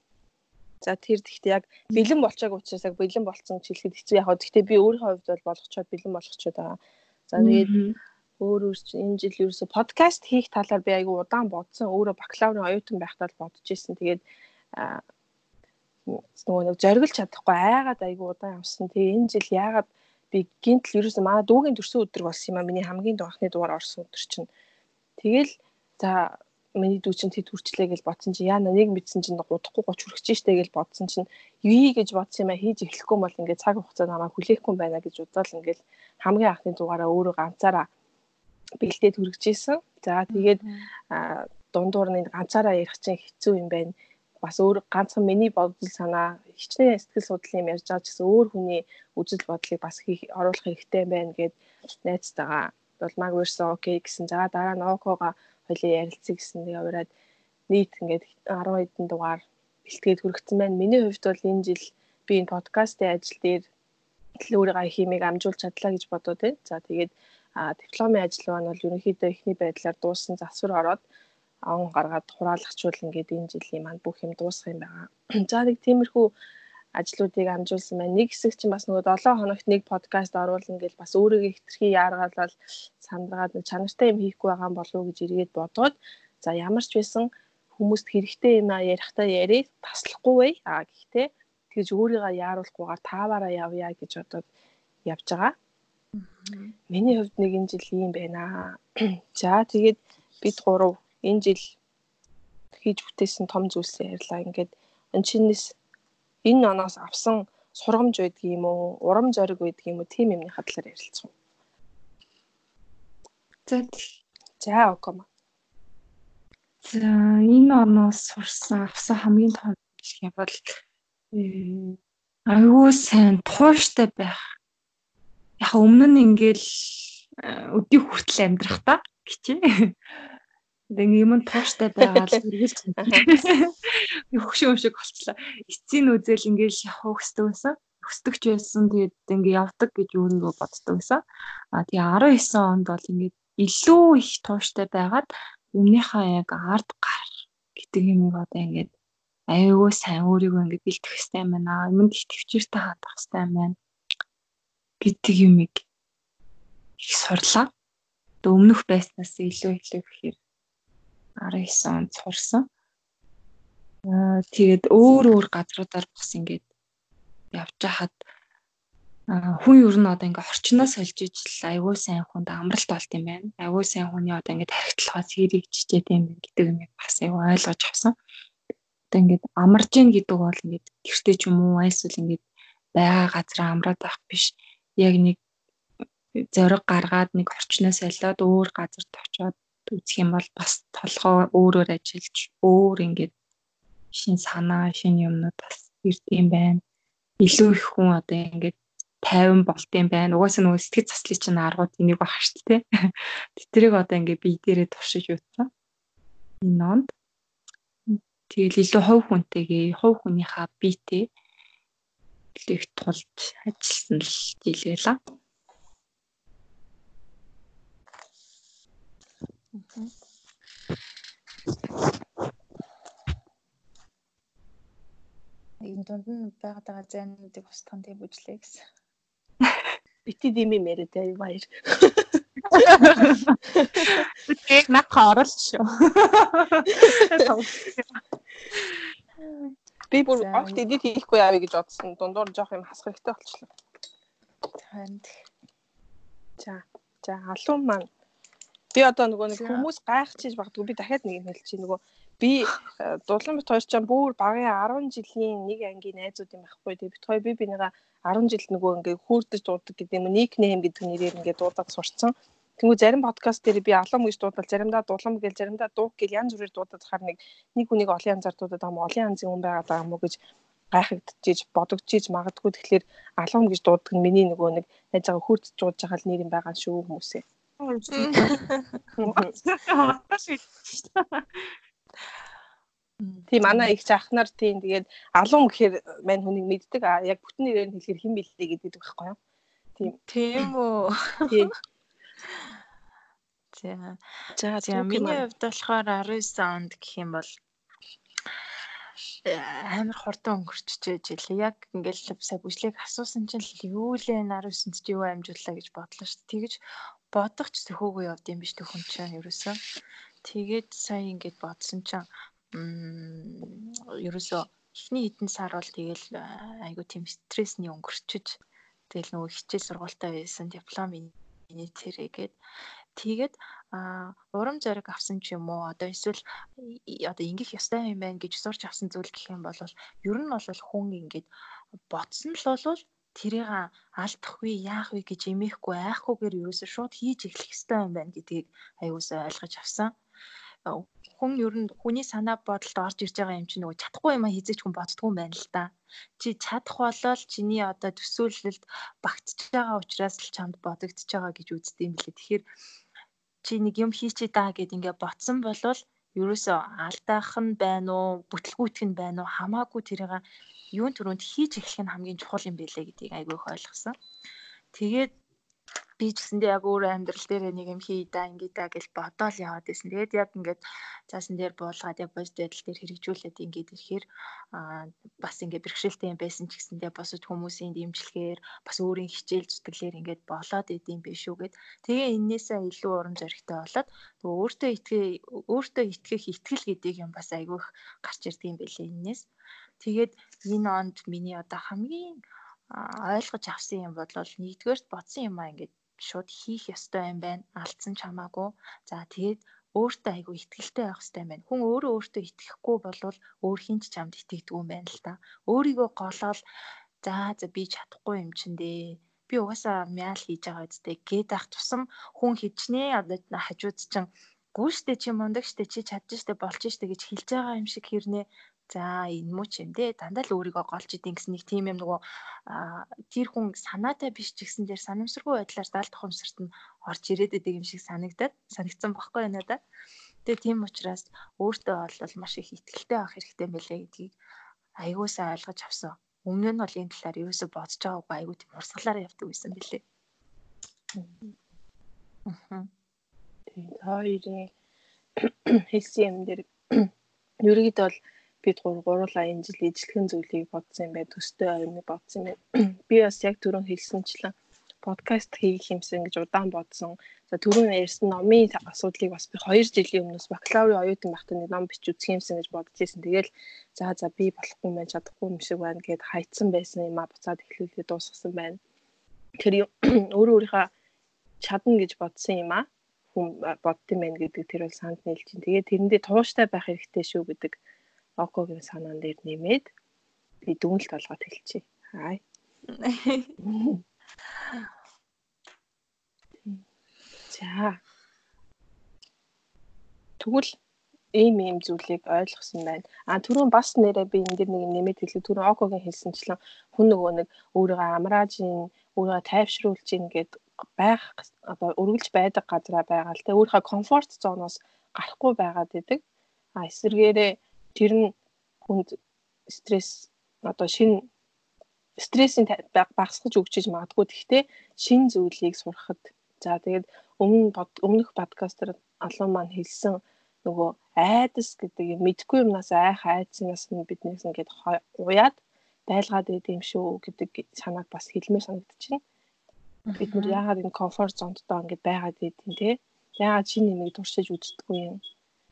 За тэр гэхдээ яг бэлэн болчоог учраас яг бэлэн болцсон хэлэхэд хэцүү яг. Гэхдээ би өөрийнхөө хувьд бол болгочоод бэлэн болгочоод байгаа. За тэгээд өөр өөр энэ жил ерөөсө подкаст хийх талаар би айгүй удаан бодсон. Өөрөө бакалаврын оюутан байхдаа л бодож ирсэн. Тэгээд нөгөө нэг зориглож чадахгүй айгаад айгүй удаан явсан. Тэгээ энэ жил яагаад би гинтл ерөөсө манай дүүгийн төрсөн өдөр болсон юм а. Миний хамгийн анхны дугаар орсон өдөр чинь. Тэгэл за миний дүү чинь тэд хүрчлээ гэж бодсон чинь яа нэг мэдсэн чинь удахгүй 30 хүрэх чинь штэ гэж бодсон чинь юу гэж бодсон юм а хийж эхлэхгүй бол ингээд цаг хугацаа намайг хүлээхгүй байна гэж удаад ингээд хамгийн анхны дугаараа өөрөө ганцаараа бэлдээд хүргэжсэн. За тэгээд дундуур нь ганцаараа ярих чинь хэцүү юм байна. Бас өөр ганцхан миний бодол санаа хичнээн сэтгэл судлал юм ярьж байгаа ч гэсэн өөр хүний үзэл бодлыг бас оруулах хэрэгтэй байна гэд найзтайгаа бол маг версэн окей гэсэн. За дараа нь окога хоёлын ярилцъя гэсэн тэгээ ураад нийт ингээд 10 хэдэн дугаар бэлтгээд хүргэсэн байна. Миний хувьд бол энэ жил би энэ подкастын ажил дээр л өөрийгөө химиг амжуулж чадлаа гэж бодоод байна. За тэгээд дипломын ажил маань бол ерөнхийдөө эхний байдлаар дууссан засвар ороод он гаргаад хураалагчвал ингээд энэ жилийн маань бүх юм дуусах юм байгаа. За нэг тиймэрхүү ажлуудыг амжуулсан байна. Нэг хэсэг чинь бас нөгөө 7 хоногт нэг подкаст оруулна гэж бас өөрийгөө хэтэрхий яаргаалал сандраад чанартай юм хийхгүй байгаа болов уу гэж эргээд бодоод за ямар ч байсан хүмүүст хэрэгтэй юм а ярихтаа ярив таслахгүй бай. А гэхдээ тэгж өөрийгөө яаруулахгүйгээр тааваараа явъя гэж бодоод явж байгаа. Миний хувьд нэг энэ жил юм байна. За тэгээд бид гурав энэ жил хийж бүтээсэн том зүйлсээ ярьлаа. Ингээд энэ чинээс энэ оноос авсан сургамж байдаг юм уу, урам зориг байдаг юм уу, тийм юмны хадлаар ярилцсан. За за окома. За энэ оноос сурсан авсан хамгийн том юм бол аюу сайн тууштай байх. Яг өмнө нь ингээл өдий хүртэл амьдрах та гэчээ. Тэгээ юм тууштай байгаа л хэрэгэлж хөвшөө шиг болчлаа. Эцсийн үзэл ингээл явах хөсдөг байсан. Хөсдөгч байсан. Тэгээд ингээ явдаг гэж өөрийгөө боддог байсан. А тэгээ 19 онд бол ингээд илүү их тууштай байгаад өмнөхөө яг ард гар гэдэг юм одоо ингээд аюу сайн өөрийгөө ингээд бэлтгэх хэрэгтэй юм байна. Юмд их төвчээртэй хатах хэрэгтэй юм байна. гэдэг юмыг их сурлаа. Тэг өмнөх байснаас илүү илүү гэхээр 19 онд сурсан. Аа тэгээд өөр өөр газруудаар бас ингээд явж хахад хүн ер нь одоо ингээ орчноос олж ижил айгүй сайн хүнд амралт болт юм байна. Айгүй сайн хүний одоо ингээ тархитлахаас хэрэгжчихэд юм гэдэг юм бас айгүй ойлгож авсан. Одоо ингээ амарж гин гэдэг бол ингээ гэртээ ч юм уу эсвэл ингээ байгаа газар амраад байх биш. Яг нэг зориг гаргаад нэг орчноос олиод өөр газарт очиод үзэх юм бол бас толгоо өөрөөр ажиллаж өөр ингээд шин санаа шин юмнууд бас ирдэм байна. Илүү их хүн одоо ингээд 50 болт юм байна. Угаасаа нөгөө сэтгэл заслын чинь аргууд энийг багш шүү дээ. Тэдрийг одоо ингээд бие дээрээ туршиж утсан. Энэ нонд тэгэл илүү хов хүнтэйгээ хов хүнийхээ биетэй их тулж ажилласан л жил Энэ дунд нь байгаад байгаа зайнуудыг устгах тийм бүжлээ гэсэн. Бити дими мэрэд баяр. Тэг нахаа орол шүү. Би бүр огт эдит хийхгүй яавэ гэж бодсон. Дундуур жоох юм хасах хэрэгтэй болчихлоо. Харин. За. За алуун маань Би одоо нөгөө нэг хүмүүс гайхчихж багтгүй би дахиад нэг юм хэлчихье нөгөө би э, дулаан бит хоёр ч бүр багын 10 жилийн нэг ангийн найзууд юм байхгүй тий бит хоёр би бинийгаа 10 жил нөгөө ингээ хүүрдэж дуудаг гэдэг юм никнейм гэдэг нэрээр ингээ дуудаад сурцсан. Тэнгүү зарим подкаст дээр би алам гэж дуудал заримдаа дулам гэл заримдаа дууг гэл янз бүрээр дуудаад хахаар нэг нэг хүнийг олон янзаар дуудаад байгаа юм олон янзын хүн байгаад байгаа юм уу гэж гайхагдчихэж бодогдчихэж магадгүй тэгэхээр алам гэж дууддаг нь миний нөгөө нэг найзаагаа хүүрдэж дуудаж байгаа л нэр юм байгаа шүү хүмүүсээ. Тийм манай их заахнаар тийм тэгээд алуун гэхээр мань хүнийг мэддэг а яг бүтэн нэрээр нь хэлэхээр хэн бэлээ гэдэг байхгүй юу? Тийм. Тийм үү. Тийм. За. За миний хувьд болохоор 19 онд гэх юм бол амар хурдан өнгөрчихөж жилээ. Яг ингээл сая бүжлийг асуусан чинь юу лээ 19-нд чи юу амжууллаа гэж бодлоо шүү. Тэгэж бодох ч зөвхөөгүй явд юм биш төхөн чинь ерөөсөө. Тэгээд сая ингээд бодсон чинь ерөөсөө эхний хэдэн сар бол тэгэл айгу тийм стрессний өнгөрчөж тэгэл нөгөө хичээл сургуультай байсан диплом инээтэрэгээд тэгээд а урам зориг авсан ч юм уу? Одоо эсвэл одоо ингэх ёстой юм байна гэж сурч авсан зүйл гэх юм бол ер нь бол хүн ингээд бодсон л бол тэрийг алдахгүй яах вэ гэж эмээхгүй айхгүйгээр ерөөсөө шууд хийж эхлэх ёстой юм байна гэдгийг аюусаа ойлгож авсан. Хүн ер нь хүний санаа бодолд орж ирж байгаа юм чинь нөгөө чадахгүй юм хийзэж хүн боддгоо юм байна л да. Чи чадах болол чиний одоо төсөөлөлд багтж байгаа учраас л чамд бодогдож байгаа гэж үздэг юм билээ. Тэгэхээр чи нэг юм хийчихэд даа гэд ингээ ботсон болвол ерөөсөө алдаах нь байна уу, бүтлгүүтэх нь байна уу хамаагүй тэрийг юун төрөнд хийж эхлэх нь хамгийн чухал юм байлээ гэдгийг айгүй их ойлгосон. Тэгээд би ч гэсэндээ яг өөр амьдрал дээр нэг юм хий да ингээ да гэж бодоол яваад байсан. Тэгээд яг ингээд цаасан дээр буулгаад яг бодит байдал дээр хэрэгжүүлээд ингээд ирэхээр аа бас ингээ бэрхшээлтэй юм байсан ч гэсэндээ босож хүмүүсийн дэмжлэгээр бас өөрийн хичээл зүтгэлээр ингээд болоод идэм биш үү гэд. Тэгээ энээсээ илүү урам зоригтой болоод өөртөө итгэе өөртөө итгэх итгэл гэдэг юм бас айгүйх гарч ирдэг юм байлээ энээс. Тэгээд энэ онд миний одоо хамгийн ойлгож авсан юм бол нэгдүгээрт бодсон юм аа ингээд шууд хийх ёстой юм байна. Алдсан ч хамаагүй. За тэгээд өөртөө айгүй ихтгэлтэй байх хэрэгтэй юм байна. Хүн өөрөө өөртөө итгэхгүй болвол өөр хинч чамд итгэдэг юм байна л та. Өөрийгөө голоод за за би чадахгүй юм чин дээ. Би угаасаа мяал хийж байгаа үстэй гээд ах тусам хүн хичнээн одоо хажууд чинь гүйштэй чи мундаг штэ чи чадж штэ болж штэ гэж хэлж байгаа юм шиг хэрнээ За энэ муу ч юм дээ. Дандаа л өөрийгөө голж идэв гэсэн нэг тийм юм нөгөө тэр хүн санаатай биш ч гэсэн дээр санамсаргүй байдлаар даалт ухамсарт нь орж ирээд идэг юм шиг санагдаад санагдсан баггүй надад. Тэгээ тийм учраас өөртөө бол маш их ихтгэлтэй байх хэрэгтэй мэлээ гэдгийг аягуусаа ойлгож авсан. Өмнө нь бол энэ талаар ерөөсө бодож байгаагүй айгуу тийм урсгалаар явдаг байсан бэлээ. Аа. Тэгээд хоёрын хэлсэн юм дээр ерөөдөө бол бид гур гурлаа энэ жил ижлэхэн зүйлийг бодсон юм байна. Төстэй ойрны бодсон юм байна. Би бас яг түрүүн хэлсэнчлэн подкаст хийх юмсан гэж удаан бодсон. За түрүүн ярьсан номын асуудлыг бас би 2 жилийн өмнөөс бакалаврын оюутан байхдаа нэг ном бич үзэх юмсан гэж бодож ирсэн. Тэгэл за за би болохгүй юм байна, чадахгүй юм шиг байна гэд хайцсан байсан юм а буцаад эхлүүлээ дуусгасан байна. тэр өөрөө өөрийнхөө чадна гэж бодсон юм аа хүн бодсон байх гэдэг тэр бол санд нийлж чинь. Тэгээд тэрэндээ тууштай байх хэрэгтэй шүү гэдэг Окогийн санаан дээр нэмээд би дүнэлт олгоод хэлчихье. Хай. За. Тэгвэл ийм ийм зүйлийг ойлгосон байна. А түрүүн бас нэрээ би энэ дэр нэг нэмээд хэлээ. Түрүүн Окогийн хэлсэнчлэн хүн нөгөө нэг өөрийгөө амрааж ин өөрийгөө тайвшруулж ин гэд байх одоо өргөлж байдаг газараа байгаа л те өөрийнхөө комфорт зоноос гарахгүй байгаад идэг. А эсвэргээрээ тэр нь хүнд стресс одоо шинэ стрессийн багасгаж өгчиж магадгүй гэхдээ шин зүйлийг сурахад за тэгээд өмнө өмнөх подкастер алуун маань хэлсэн нөгөө айдас гэдэг юм мэдгүй юмнаас айх айдсанаас нь биднээс ингээд уяад байлгаад юм шүү гэдэг санааг бас хэлмээр санагдчихэв. Бид нар яагаад энэ комфорт зондоо ингээд байгаад байдیں۔ те. Яагаад шинэ нэмийг туршиж үздэггүй юм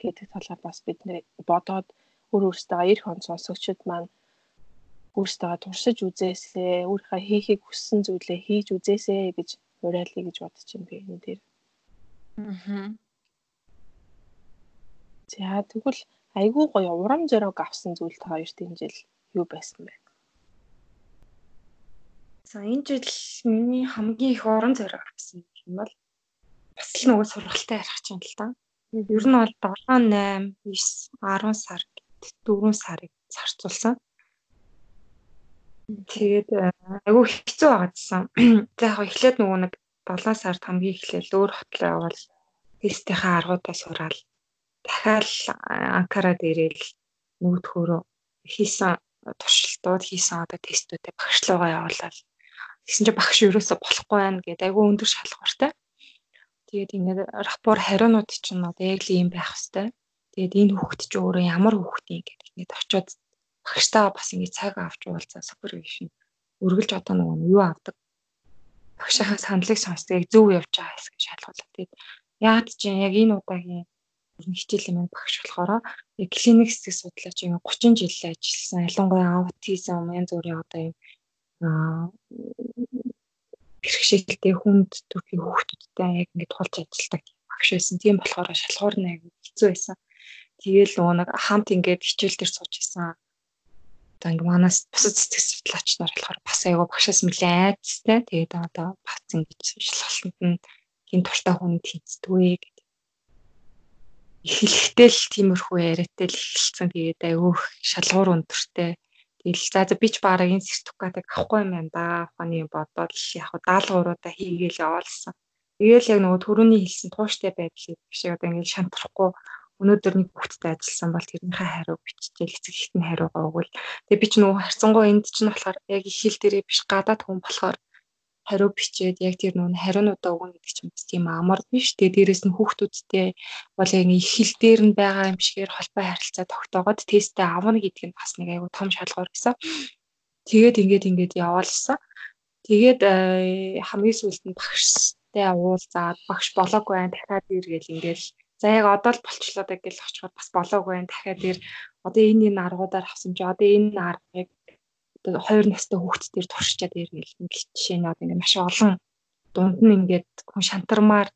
гэдэг талаар бас бид нэр бодоод өөр өөртөө эрх он сонсогчд маань өөртөө туршиж үзээсэй, өөрийнхөө хийхийг хүссэн зүйлээ хийж үзээсэй гэж уриалъя гэж бодож юм би энэ дээр. Аа. За тэгвэл айгүй гоё урам зориг авсан зүйл та хоёрт энэ жил юу байсан бэ? За энэ жил миний хамгийн их урам зориг авсан юм бол бас л нөгөө сургалтаа ярих чинь л да. Ер нь бол 7 8 9 10 сар 4 сарыг зарцуулсан. Тэгээд э, айгүй хэцүү байгаадсан. За яг эхлээд нөгөө нэг 7 сард хамгийн эхлээл өөр хотлоо явал тестийнхаа аргуудаа сураал дахиад анкарад ирээл нөгөөдхөөрөө хийсэн туршилтууд хийсэн одоо тестүүдээ багшлуугаа явуулаад тэгсэн чинь багш ерөөсө болохгүй байна гэдэг айгүй өндөр шалгууртай. Тэгээд ингээд рапор хариунууд чинь одоо яг л ийм байх хэвээр. Тэгээд энэ хүүхэд чи өөрөө ямар хүүхэд юм гэдэг ингээд очиод багштайгаа бас ингээд цаг авч уулзаа супервижн өргөлж одоо нөгөө юу авдаг багшийнхаа саналыг сонсдог зөв явж байгаа хэсэг шалгуулаад тэгээд яад чинь яг энэ удаагийн хичээлийн маань багш болохоор яг клиник хэсэг судлаач юм 30 жил ажилласан. Ялангуяа аутизм янз бүрийн одоо юм аа бэрхшээлтэй хүнд төрлийн хүүхдүүдтэй яг ингэж тулж ажилладаг багш байсан. Тийм болохоор шалгуур аяг хэцүү байсан. Тэгээл нөгөө нэг хамт ингээд хичээл дээр сууж исэн. Одоо ингээ манаас бусад сэтгэл судлаач нар болохоор бас аяга багшаас нэлээд айцтай. Тэгээд одоо бас ингэж шалгалтанд нь хин туртай хүнд хийцдэгвэ гэдэг эхлэхдээ л тиймэрхүү яриатай л эхэлсэн. Тэгээд айгүй шалгуур өндөртэй. Тэгэл за за би ч бараг энэ сертификатыг авахгүй юм байна да. Ухааны бодоод яг даалгавруудаа хийгээл яваалсан. Тэгээл яг нөгөө төрөний хэлсэн тууштай байдлыг биш одоо ингээд шантрахгүй өнөөдөр нэг хүүхдтэй ажилласан бол тэрнийхээ хариу биччихэл эцэг нь хариугаа өгвөл тэгээ би ч нөгөө харцангуй энд чинь болохоор яг их хэл дээрээ биш гадаад хүн болохоор хариу бичээд яг тэр нүүн хариунуудаа өгнө гэдэг чинь бас тийм амар биш. Тэгээ дээрэс нь хүүхдүүдтэй бол яг их хэл дээр нь байгаа юм шигээр холбоо харилцаа тогтоогоод тестээ авна гэдэг нь бас нэг айгүй том шалгуур гэсэн. Тэгээд ингээд ингээд яваалсан. Тэгээд э, хамгийн сүүлд нь багштай уулзаад багш болоогүй байх дахиад иргээл ингээл за яг одоо л болчлоо даа гэж очиход бас болоогүй байх дахиад ир одоо энэ энэ аргуудаар авсан чи одоо энэ аргыг одоо хоёр настай хүүхдтэр туршичаад иргээл ингээл жишээ нь одоо ингээд маш олон дунд нь ингээд хүн шантармаар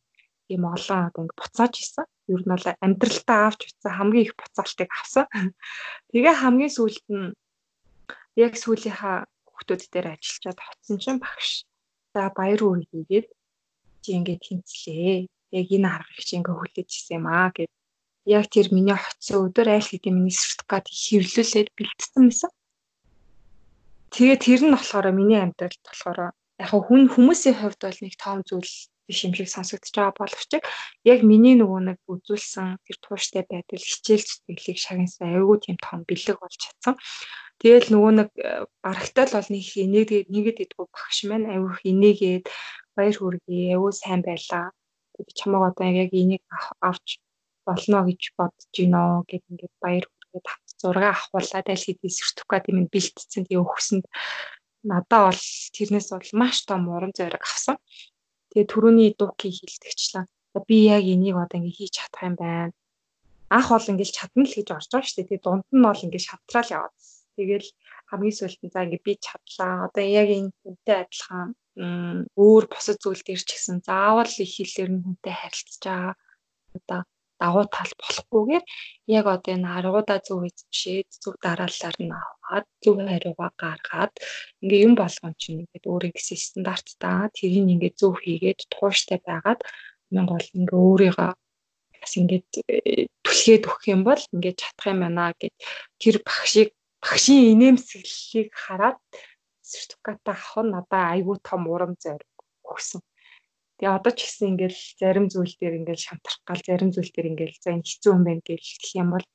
юм олон одоо ингээд буцааж исэн. Ер нь бол амьдралтаа авч утсан хамгийн их буцаалтыг авсан. Тэгээ хамгийн сүүлд нь яг сүүлийнхаа хүүхдүүд дээр ажиллаад хоцсон чинь багш. За баяр үрг хийгээд чи ингээд тэнцлээ. Яг энэ арга их чи ингээд хүлээж ирсэн юм аа гэд яг тэр миний хоцсон өдөр айл хэдийн миний сертификат хэвлүүлээд бэлдсэн байсан. Тэгээ тэр нь болохоор миний амьдралд болохоор яг хүн хүмүүсийн хувьд бол нэг том зүйл биш юм шиг сонсогдож байгаа боловч яг миний нөгөө нэг үзүүлсэн тэр тууштай байдал хичээл зүтгэлийг шагнасан айгүй тийм том бэлэг болж чадсан. Тэгэл нөгөө нэг э, барагтай л бол нэг инээгээд нэгэд идэггүй багш маань айгүй инээгээд баяр хүргэе айгүй сайн байлаа. Би чамайг одоо яг энийг авч болно гэж бодож гинөө гэд ингээд баяр хүргээд зураг авахулаад аль хэдийн сертификат юм бэлтцсэн тэгээ өгсөнд надаа бол тэрнээс бол маш том урам зориг авсан. Тэгээ түрүүний дууки хилдэгчлээ. Би яг энийг одоо ингээ хийж чадах юм байна. Анх бол ингээл чадна л гэж орж байгаа шүү дээ. Тэгээ дунд нь бол ингээ шавтраал яваад. Тэгэл хамгийн сүүлд нь за ингээ би чадлаа. Одоо яг энэ үнтэй адилхан өөр босод зүйл дээр ч гэсэн заавал их хэлээр нь хүнтэй харилцаж байгаа одоо дагуу тал болохгүйгээр яг одоо энэ аргуудаа зөв эзэмшээд зөв дараалалаар нь аваад зөв хариугаа гаргаад ингээ юм болгон чинь ингээд өөрийнхөө стандарттай тэрийг ингээд зөв хийгээд тууштай байгаад мянга бол ингээ өөрийгөө бас ингээд э, түлхээд өгөх юм бол ингээд чадах юм байна гэд тэр багшийг багшийн инээмсэглэлийг хараад сертификат авах нь надаа айгүй том урам зориг өгсөн. Тэгээ одоо ч гэсэн ингээл зарим зүйл дээр ингээл шантарх гал зарим зүйл дээр ингээл за энэ хэцүү юм байна гэж гэх юм бол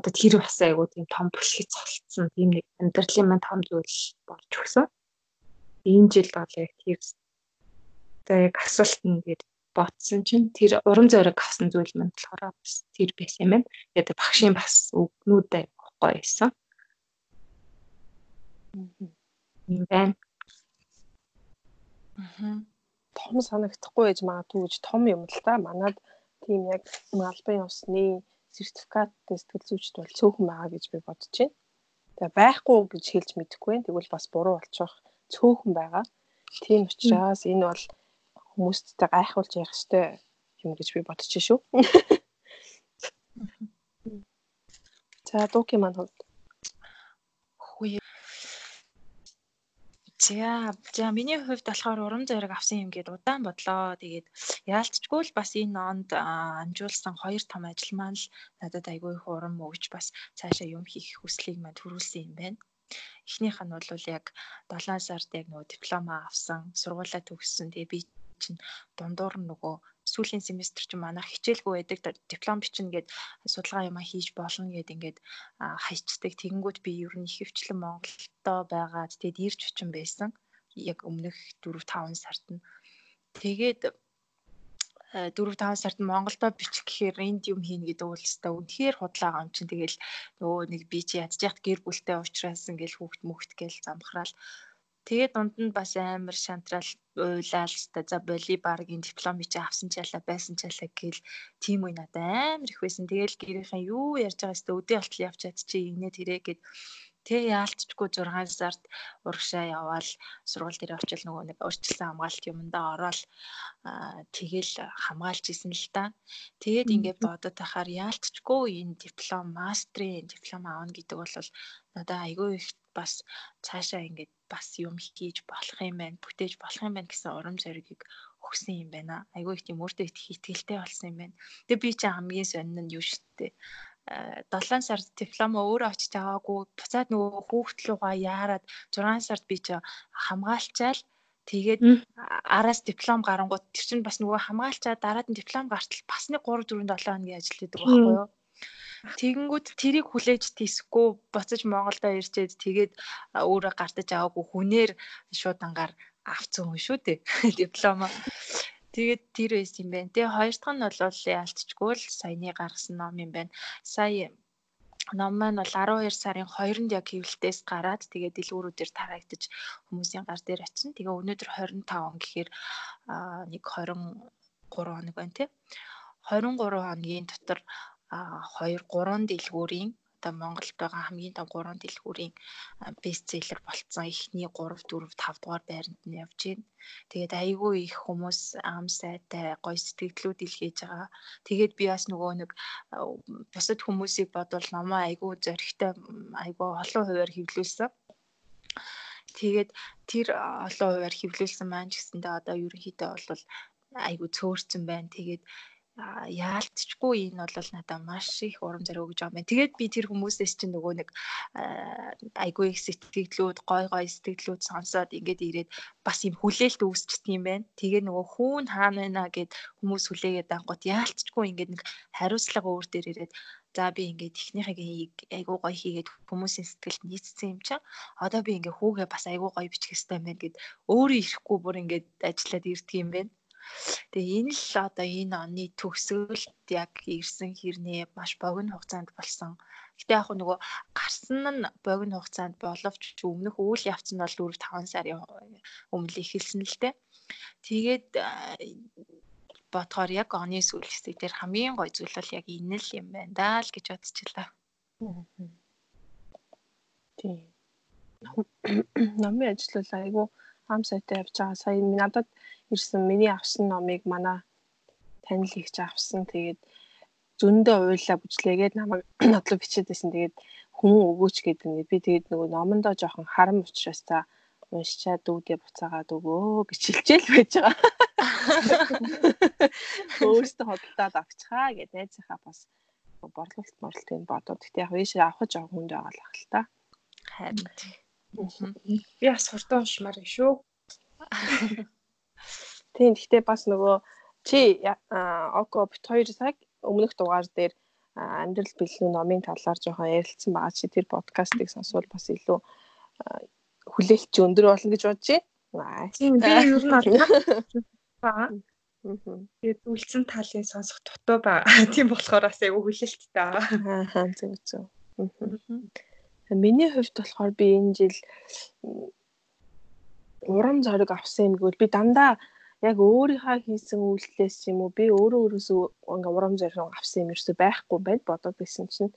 одоо тэр бас айгүй тийм том түлхий цолцсон тийм нэг амьдралын маань том зүйл болж өгсөн. Энэ жил бол яг тэр за яг асуулт нь гээд ботсон чинь тэр урам зориг авсан зүйл маань болохоор бас тэр байсан юм байна. Тэгээд багшийн бас айгүй гоё байсан. Юм байна. Аа том санагдахгүй байж магадгүй гэж том юм л та. Манад тийм яг албан ёсны сертификаттай сэтгэл зүйчд бол цөөхөн байгаа гэж би бодож байна. Тэгээ байхгүй гэж хэлж мэдэхгүй байна. Тэгвэл бас буруу болчих цөөхөн байгаа. Тийм учраас энэ бол хүмүүсттэй гайхуулж явах хэрэгтэй юм гэж би бодож шүү. За дуки маань хувьд За за миний хувьд болохоор урам зориг авсан юм гээд удаан бодлоо. Тэгээд яалтчгүй л бас энэ онд амжуулсан хоёр том ажил маань л надад айгүй их урам өгч бас цаашаа юм хийх хүслийг мань төрүүлсэн юм байна. Эхнийх нь бол яг 7 сард яг нөгөө диплома авсан, сургуулаа төгссөн. Тэгээ би чинь дундуур нөгөө сүүлийн семестр чинь манайх хичээлгүй байдаг диплом бичнэ гэд судалгаа юмаа хийж болно гэд ингээд хайчдаг. Тэгэнгүүт би ер нь ихэвчлэн Монголдо байгаад тэгэд ирж очин байсан. Яг өмнөх 4 5 сард нь. Тэгээд 4 5 сард Монголдо бичих гэхээр энд юм хийнэ гэдэг үйлстэй үнэхээр худлаа юм чинь тэгэл нөгөө нэг би чи яхад гэр бүлтэй уучраас ингээл хүүхд мөхт гээл замхраал Тэгээд дунд нь бас амар шантрал уйлал та за боли баргийн диплом чи авсан ч ялаа байсан ч ялаа гэл тийм үе надад амар их байсан. Тэгэл гэрийнхэн юу ярьж байгаа хэвээр өдөө болтол явж чад чи игнэ тэрэ гэд Тэгээ яалтчгүй 6 сард урагшаа яваал сургууль дээр очил нөгөө нэг урьдчилсан хамгаалт юмдаа ороод тэгэл хамгаалж исэн л та. Тэгээд ингээд бодоод тахаар яалтчгүй энэ диплом мастрын диплом аавна гэдэг бол надад айгүй их бас цаашаа ингээд бас юм хийж болох юм байна, бүтээж болох юм байна гэсэн урам зоригийг өгсөн юм байна. Айгүй их тийм өөртөө их ихтгэлтэй болсон юм байна. Тэгээ би чи хамгийн сонин нь юу штэ. 7 сард диплома өөрөө очиж аваагүй буцаад нөгөө хүүхд лугаа яарад 6 сард би чи хамгаалчаал тэгээд араас диплом гарангууд тэр чинь бас нөгөө хамгаалчаа дараад нь диплом гартал бас нэг 3 4 7 хоногийн ажил хийдэг байхгүй юу Тэгэнгүүт тэрийг хүлээж тийсэхгүй буцаж Монголдо ирчээд тэгээд өөрөө гартаж аваагүй хүнээр шууд ангаар авцсан хүн шүү дээ. Диплома. Тэгээд тэр байсан юм байна. Тэгээ хоёр дахь нь бол яалтчгүй л саяны гаргасан ном юм байна. Сая ном маань бол 12 сарын 2-нд яг хэвлэлтээс гараад тэгээд дэлгүүрүүдээр тараагдаж хүмүүсийн гар дээр очино. Тэгээ өнөөдөр 25 он гэхээр нэг 23 хоног байна тий. 23 хоногийн дотор 2 3 дэлгүүрийн одоо Монголд байгаа хамгийн том 3 дэлгүүрийн бестселлер болцсон эхний 3 4 5 дугаар байранд нь явж байна. Тэгээд айгүй их хүмүүс ам сайтай гоё сэтгэлдлүүд илгээж байгаа. Тэгээд би бас нөгөө нэг бусад хүмүүсийг бодвол номоо айгүй зөрөгтэй айгүй олон хувиар хэвлүүлсэн. Тэгээд тэр олон хувиар хэвлүүлсэн маань гэсэндээ одоо ерөнхийдөө бол айгүй цөөрцөн байна. Тэгээд яалтчгүй энэ бол надад маш их урам зориг өгж байгаа юм. Тэгээд би тэр хүмүүсээс чинь нөгөө нэг айгүй их сэтгэлдлүүд, гой гой сэтгэлдлүүд сонсоод ингээд ирээд бас юм хүлээлт үүсчихдээ юм байна. Тэгээ нөгөө хүүн хаана байна гэд хүмүүс хүлээгээд ангууд яалтчгүй ингээд нэг хариуцлага өөр дээр ирээд за би ингээд техникийг айгүй гоё хийгээд хүмүүсийн сэтгэлд нийцсэн юм чам. Одоо би ингээд хүүгээ бас айгүй гоё бичих хэрэгтэй байна гэд өөрөө ирэхгүй бүр ингээд ажиллаад ирдэг юм байна. Тэгээ энэ л одоо энэ оны төгсгөлд яг ирсэн хэрнээ маш богино хугацаанд болсон. Гэтэ яг нөгөө гарсан нь богино хугацаанд боловч өмнөх үйл явц нь бол 4 5 сарын өмнө эхэлсэн л дээ. Тэгээд бодохоор яг оны сүүл хэсэг дээр хамгийн гоё зүйл бол яг энэ л юм байна даа л гэж бодчихлаа. Тийм. Намын ажил бол айгүй ам сайтаа явж байгаа. Сая надад ирсэн миний авсан номыг манай танил ихч авсан. Тэгээд зөндөө уйлаа бүжлээгээд намайг нотлоо бичээд байсан. Тэгээд хүмүүн өгөөч гэдэг нь би тэгээд нөгөө номондоо жоохон харам учраас та уншчаад дүүдээ буцаагаад өгөө гэж хэлчихэл байж байгаа. Өөртөө хөдөлтаад авчихаа гэд найзынхаа бас борлуулалт морлтыг бодоод гэтээ яг ийш авах жоохон хүнд байгаа л ахал та. Харин би бас хурдан уншмаар шүү. Тийм гэхдээ бас нөгөө чи око бит хоёр цаг өмнөх дугаар дээр амьдрал бэлэн номын талаар жоохон ярилцсан байгаа чи тэр подкастыг сонсвол бас илүү хүлээлт өндөр болно гэж бодож байна. Тийм би ер нь ба. Тэгээд үлдсэн талын сонсох дутуу ба. Тийм болохоор бас айгүй хүлээлттэй байгаа. Аа зөв зөв. Миний хувьд болохоор би энэ жил урам зориг авсан юм гэвэл би дандаа яг өөрийнхөө хийсэн үйлдэлээс юм уу би өөрөө өөрөөсөө ингээ урам зориг авсан юм ерөөсөө байхгүй байд бодоод байсан чинь.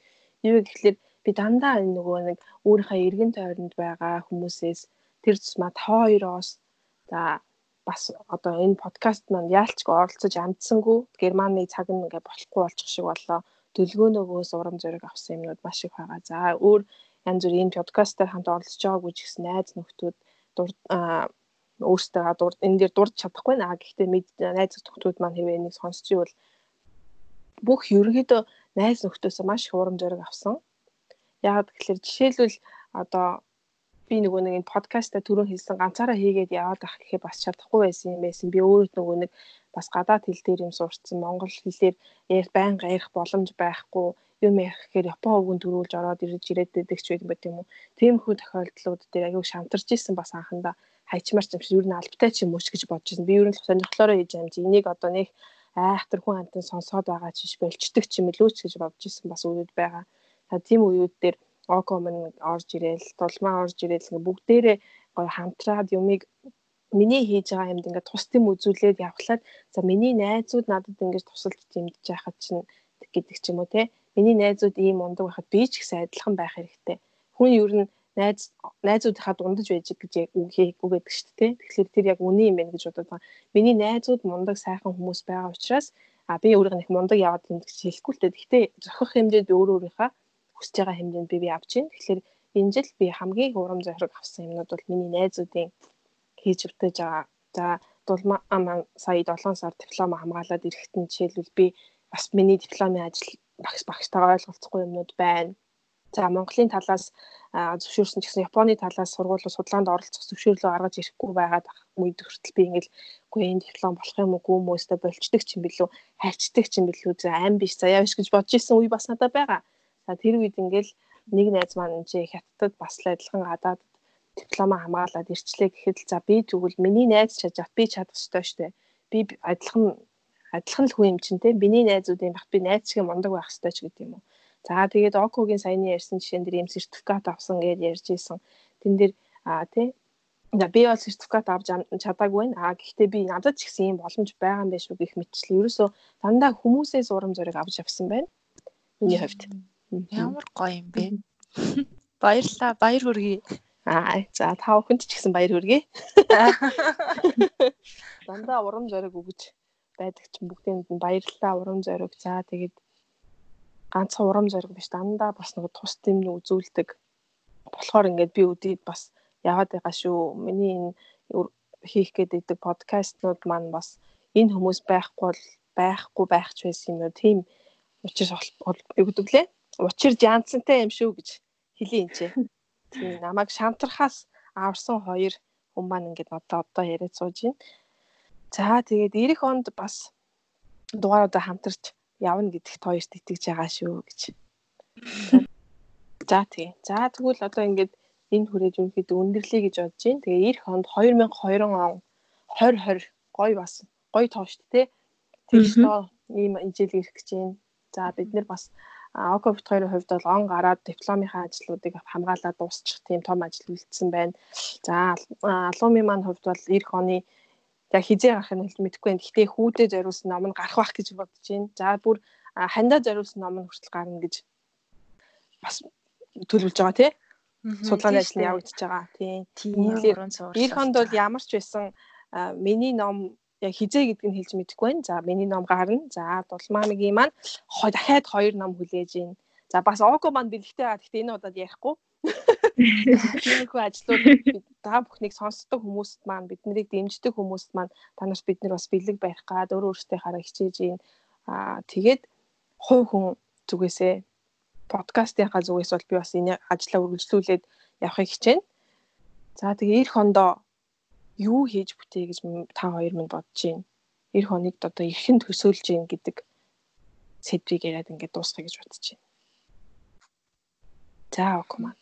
Юу гэхэлэр би дандаа энэ нөгөө нэг өөрийнхөө эргэн тойронд байгаа хүмүүсээс тэр тусмаа хоёроос за бас одоо энэ подкаст маань яалчгүй оролцож амжсангүй. Германы цаг нь ингээ болохгүй болчих шиг боллоо. Төлгөөнөөгөөс урам зориг авсан юмнууд маш их байгаа. За өөр янз бүрийн подкастаар хамт оролцож байгаагүй ч гэсэн найз нөхдүүд өөртөө дурд энэ дээр дурд чадахгүй наа. Гэхдээ найз нөхдүүд маань хэвээ энийг сонсч ивэл бүх ерөнхийдөө найз нөхдөөс маш их урам зориг авсан. Яг тэгэхээр жишээлбэл одоо би нөгөө нэг энэ подкаста түрүүн хэлсэн ганцаараа хийгээд яваад ах гэхэд бас чадахгүй байсан юм байсан. Би өөрөө нөгөө нэг бас гадаад хэл дээр юм сурцсан. Монгол хэлээр ярих байнга ярих боломж байхгүй юм ярих гэхээр Япон үгэн төрүүлж ороод ирж ирээд байдаг ч байт юм уу. Тиймэрхүү тохиолдлууд дээр аягүй шантарч исэн бас анхандаа хайчмаар ч юм шиг ер нь албатай ч юм уу ч гэж бодож байсан. Би ер нь сонирхлоороо хийж юм чи энийг одоо нэг айхтар хүн амтан сонсоод байгаа ч биш болчдөг ч юм лүү ч гэж бодож исэн бас үеуд байгаа. За тийм үеуд дээр оком нь орж ирээл, тулмаа орж ирээл ингээ бүгдээрээ гоё хамтраад юмыг миний хийж байгаа юмд ингээ тус тэм үзүүлээд явхлаад за миний найзууд надад ингэж тусалж дэмжиж яхад чинь гэдэг ч юм уу те. Миний найзууд ийм ундаг байхад би ч гэсэн адилхан байх хэрэгтэй. Хүн ер нь найз найзуудынхаа дундаж байж гэж үг хийгүү гэдэг шүү дээ. Тэгэхээр тэр яг үний юм байна гэж бодоод байгаа. Миний найзууд мундаг сайхан хүмүүс байгаа учраас а би өөрийгөө нэг мундаг яваад юм гэж хэлэхгүй л дээ. Гэхдээ зохих хэмжээд өөр өөрийнхөө хүсэж байгаа хэмжээнд би би авч байна. Тэгэхээр энэ жил би хамгийн урам зориг авсан юмнууд бол миний найзуудын хийж өвтөж байгаа. За дулмаа маань сая 7 сар диплом хамгаалаад ирэхэд нь жишээлбэл би бас миний дипломын ажил багш багштайгаа ойлголцохгүй юмнууд байна. За Монголын талаас зөвшөөрсөн ч гэсэн Японы талаас сургуулиуд судлаанд оролцох зөвшөөрлөө гаргаж ирэхгүй байгаад үед хүртэл би ингээл үгүй энэ диплом болох юм уу гүм өстө болчдөг ч юм билүү хайрчдаг ч юм билүү за ам биш заяа биш гэж бодож исэн үе бас надад байгаа. За тэр үед ингээл нэг найз маань энэ хятадд бас л адилхан гадаад диплома хамгаалаад ирчлээ гэхэд л за би тэгвэл миний найз чадах би чадах ёстой штэ. Би адилхан адилхан л хүн юм чинь те. Миний найзууд юм бах би найз шиг мундаг байх ёстой ч гэдэг юм уу. За тэгээд Окогийн саяны ярьсан жишээн дээр юм сертификат авсан гэж ярьж исэн. Тэн дээр а тий За би бол сертификат авч чадаагүй байна. А гэхдээ би надад ч гэсэн ийм боломж байгаа юм байна шүү гэх мэтчлээ. Ерөөсөө дандаа хүмүүсээс урам зориг авч авсан байна. Миний хувьд. Ямар гоё юм бэ? Баярлаа. Баяр хүргэе. Аа за та бүхэнд ч гэсэн баяр хүргэе. Дандаа урам зориг өгж байдаг чинь бүгдээнд нь баярлалаа урам зориг. За тэгээд ганцхан урам зориг биш дандаа бас нэг тус тэм үзүүлдэг болохоор ингээд би үдээд бас яваад байгаа шүү. Миний энэ хийх гэдэг подкастнууд маань бас энэ хүмүүс байхгүй бол байхгүй байх ч байсан юм уу. Тийм учир өгдөг лээ. Учир жанцантай юм шүү гэж хэлий энэ ч. Тийм намайг шантрахаас аварсан хоёр хүн маань ингээд одоо одоо яриад сууж байна. За тэгээд эх онд бас дугааруудаа хамтарч явна гэдэгт хоёрт итгэж байгаа шүү гэж. За тий. За тэгвэл одоо ингээд энэ хүрээж үнэхэд өндөрлөе гэж бодож байна. Тэгээ эх хонд 2020 он 2020 гоё бас гоё тоо шүү дээ. Тэр өстөө ийм ижил ирэх гэж байна. За бид нэр бас Окопт хоёрын хувьд бол он гараад дипломынхаа ажлуудыг хамгаалаад дуусчих тийм том ажил үлдсэн байна. За алууми маань хувьд бол эх оны яг хизээ гарах нь мэдэхгүй байна. Гэхдээ хүүдээ зориулсан ном нь гарах байх гэж бодож байна. За бүр хандаа зориулсан ном нь хүртэл гарна гэж бас төлөвлөж байгаа тий. судалгааны ажил нь явагдаж байгаа. Тийм. Тийм. Ир хонд бол ямар ч байсан миний ном яг хизээ гэдг нь хэлж мэдэхгүй байна. За миний ном гарна. За дулмаамигийн маань дахиад хоёр ном хүлээж ийн. За бас око маань бэлгтэй байгаа. Гэхдээ энэ удаад ярихгүй. Тиймэрхүү ажлууд бид та бүхнийг сонсдог хүмүүст маань биднийг дэмждэг хүмүүст маань та нарт бид нар бас бэлэг барих гад өөр өөртөө хараа хичээж ийн. Аа тэгээд хувь хүн зүгээсээ подкастынхаа зүгээс бол би бас энэ ажлаа үргэлжлүүлээд явахыг хичээнэ. За тэгээ эх хондоо юу хийж бүтээ гэж та хоёр минь бодож байна. Эх хоногт одоо эрхэн төсөөлж гин гэдэг сэдвийг яриад ингээд дуусгая гэж бодож байна. За окман.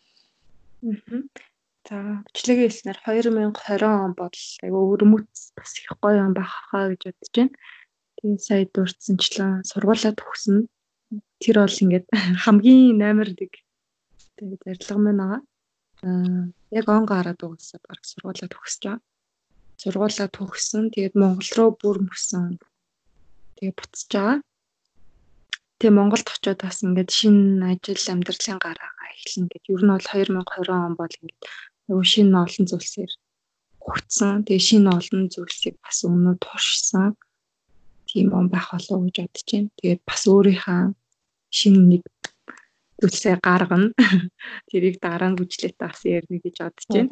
За бичлэгээ хэлснээр 2020 он бол айгүй өрмөц бас их гоё он байх хаа гэж бодож байна. Тэгээ сая дурдсанчлан сургуулаа төгснө тэр бол ингээд хамгийн наймардаг тэгээд зарилга мэн байгаа. Аа яг он гараад угаасаа баг сургуулаа төгсөж байгаа. Сургуулаа төгссөн. Тэгээд Монгол руу бүр мөсөн. Тэгээд буцаж байгаа. Тэгээ Монголд очиод бас ингээд шинэ ажил амьдралын гараагаа эхлэн гэдэг. Ер нь бол 2020 он бол ингээд аюу шинэ олон зүйлсээр хүрсэн. Тэгээ шинэ олон зүйлсийг бас өмнө туршсан. Тийм он байх болов уу гэж бодож байна. Тэгээд бас өөрийнхөө шинэ нэг зүйлсээ гаргана. Тэрийг дараа нь бүжлээтэй бас ярина гэж бодож байна.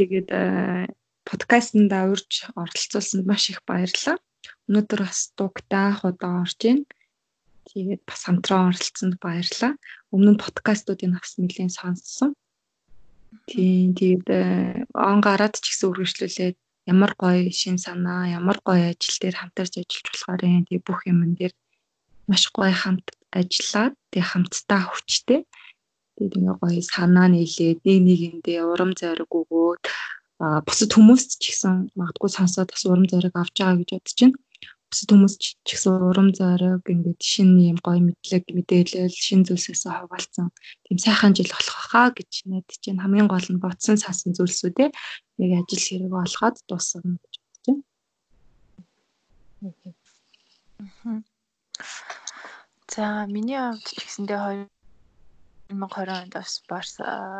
Тэгээд э, подкастнда урьж оролцуулсанд маш их баярлалаа. Өнөөдөр бас дугтаа удаа орж байна. Тэгээд бас хамтран оролцсонд баярлалаа. Өмнө нь подкастуудыг бас нэлээд сонссон. Тийм тэгээд э, он гараад ч гэсэн үргэлжлүүлээд ямар гоё шин санаа, ямар гоё ажил дээр хамтарч ажиллаж болохоор юм. Тэгээ бүх юм дээр маш гоё хамт ажиллаад тэг хамтдаа хүчтэй тэгээд ингээ гоё санаа нийлээд нэг нэгэндээ урам зориг өгөөд бусад хүмүүст ч гэсэн магадгүй сонсоод бас урам зориг авч байгаа гэж бодож байна. Бусад хүмүүст ч гэсэн урам зориг ингээд шинэ юм гоё мэдлэг мэдээлэл шинэ зүйлсээс хаваалцсан тийм сайхан жил болох хаа гэж найдаж байна. Хамгийн гол нь ботсон сасан зүйлсүүдээ яг ажил хэрэг болгоод дуусгана гэж бодож байна. За миний хувьд ч гэсэндээ 2020 онд бас барс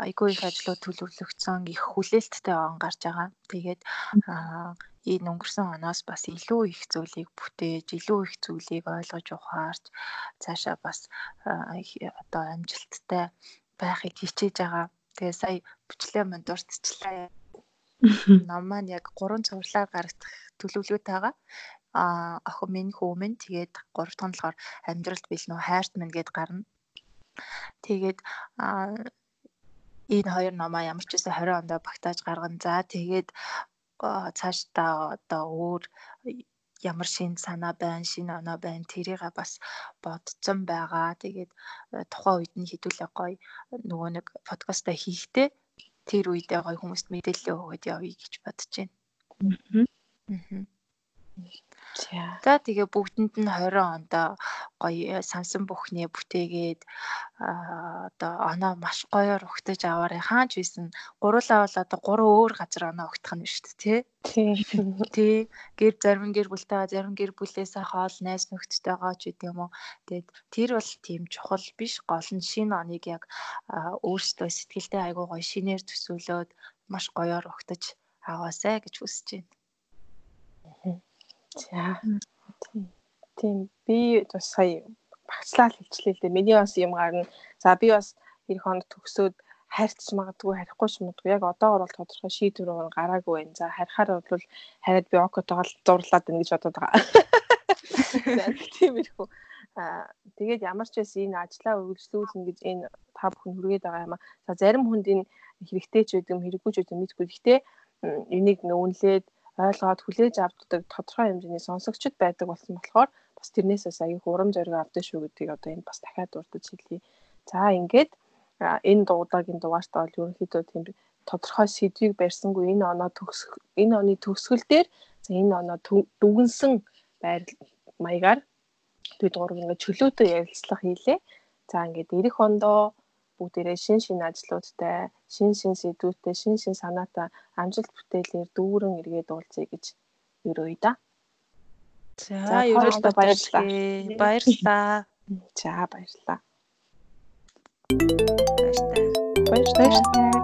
айгүй их ажлууд төлөвлөгдсөн их хүлээлттэй он гарч байгаа. Тэгээд энэ өнгөрсөн оноос бас илүү их зүйлийг бүтээж, илүү их зүйлийг ойлгож ухаарч цаашаа бас одоо амжилттай байхыг хичээж байгаа. Тэгээ сая бүчлээ манд дурдчихлаа. Ном маань яг 3 цувралаар гаргах төлөвлөгөөтэй байгаа а охин минь хүү минь тэгээд 3 дахь болохоор амьдралд бэлнүү хайрт минь гэд гарна. Тэгээд энэ хоёр номоо ямар ч үсэн 20 ондоо багтааж гаргана. За тэгээд цаашдаа одоо өөр ямар шин санаа байна, шин оноо байна тэрийг бас бодцсон байгаа. Тэгээд тухайн үед нь хідүүлээ гоё нөгөө нэг подкаста хийхдээ тэр үедээ гоё хүмүүст мэдээлэл өгөөд явъя гэж бодож байна. Аа. За тэгээ бүгдэнд нь 20 ондоо гоё сансан бүхнээ бүтээгээд одоо оноо маш гоёор ухтаж аваарай. Хаач висэн гурлаа бол одоо гурван өөр газар оноо ухтах нь шүү дээ тий. Тий. Гэр зарим гэр бүлтэй зарим гэр бүлээсээ хоол найз нөхдөдтэйгаа ч гэдэм юм уу. Тэгээд тэр бол тийм чухал биш. Гол нь шинэ оныг яг өөрсдөө сэтгэлдээ айгуу гоё шинээр төсөөлөөд маш гоёор ухтаж аваасай гэж хүсэж байна. За. Тийм. Би бас сая багцлал хэлчлээ л дээ. Миний бас юм гарна. За би бас эх хоног төгсөөд хайрцаж магадгүй харихгүй ч магадгүй яг одоогор бол тодорхой шийдвэр өгөн гараагүй байна. За харихаар бол хараад би окотойгоо зурлаад байна гэж бодоод байгаа. Тиймэрхүү. Аа тэгээд ямар ч байсан энэ ажлаа үргэлжлүүлнэ гэж энэ та бүхэн хүргээд байгаа юм аа. За зарим хүнд энэ хэрэгтэй ч үгүй юм хэрэггүй ч үгүй мэдгүй. Гэхдээ энийг нөөнлээд ойлгоод хүлээж авдаг тодорхой хэмжээний сонсогчд байдаг болсон болохоор бас тэрнээсээс аяг урам зориг авдаг шүү гэдгийг одоо энэ бас дахиад дурдж хэлье. За ингээд энэ дуудагийн дугаартаа бол ерөнхийдөө тийм тодорхой сэдвийг барьсангүй энэ оноо төгсөх энэ оны төгсгөл дээр за энэ оноо дүгнсэн байр маягаар бид гурав ингээд чөлөөтэй ярилцлага хийлээ. За ингээд эх ондоо бүгдээрээ шин шин ажлуудтай, шин шин сэдвүүтэй, шин шин санаатай амжилт бүтээлээр дүүрэн эргээд уулзъя гэж өрөөе да. За, ерөөсөө баярлалаа. Баярлалаа. За, баярлалаа. Баярлалаа. Баярлалаа.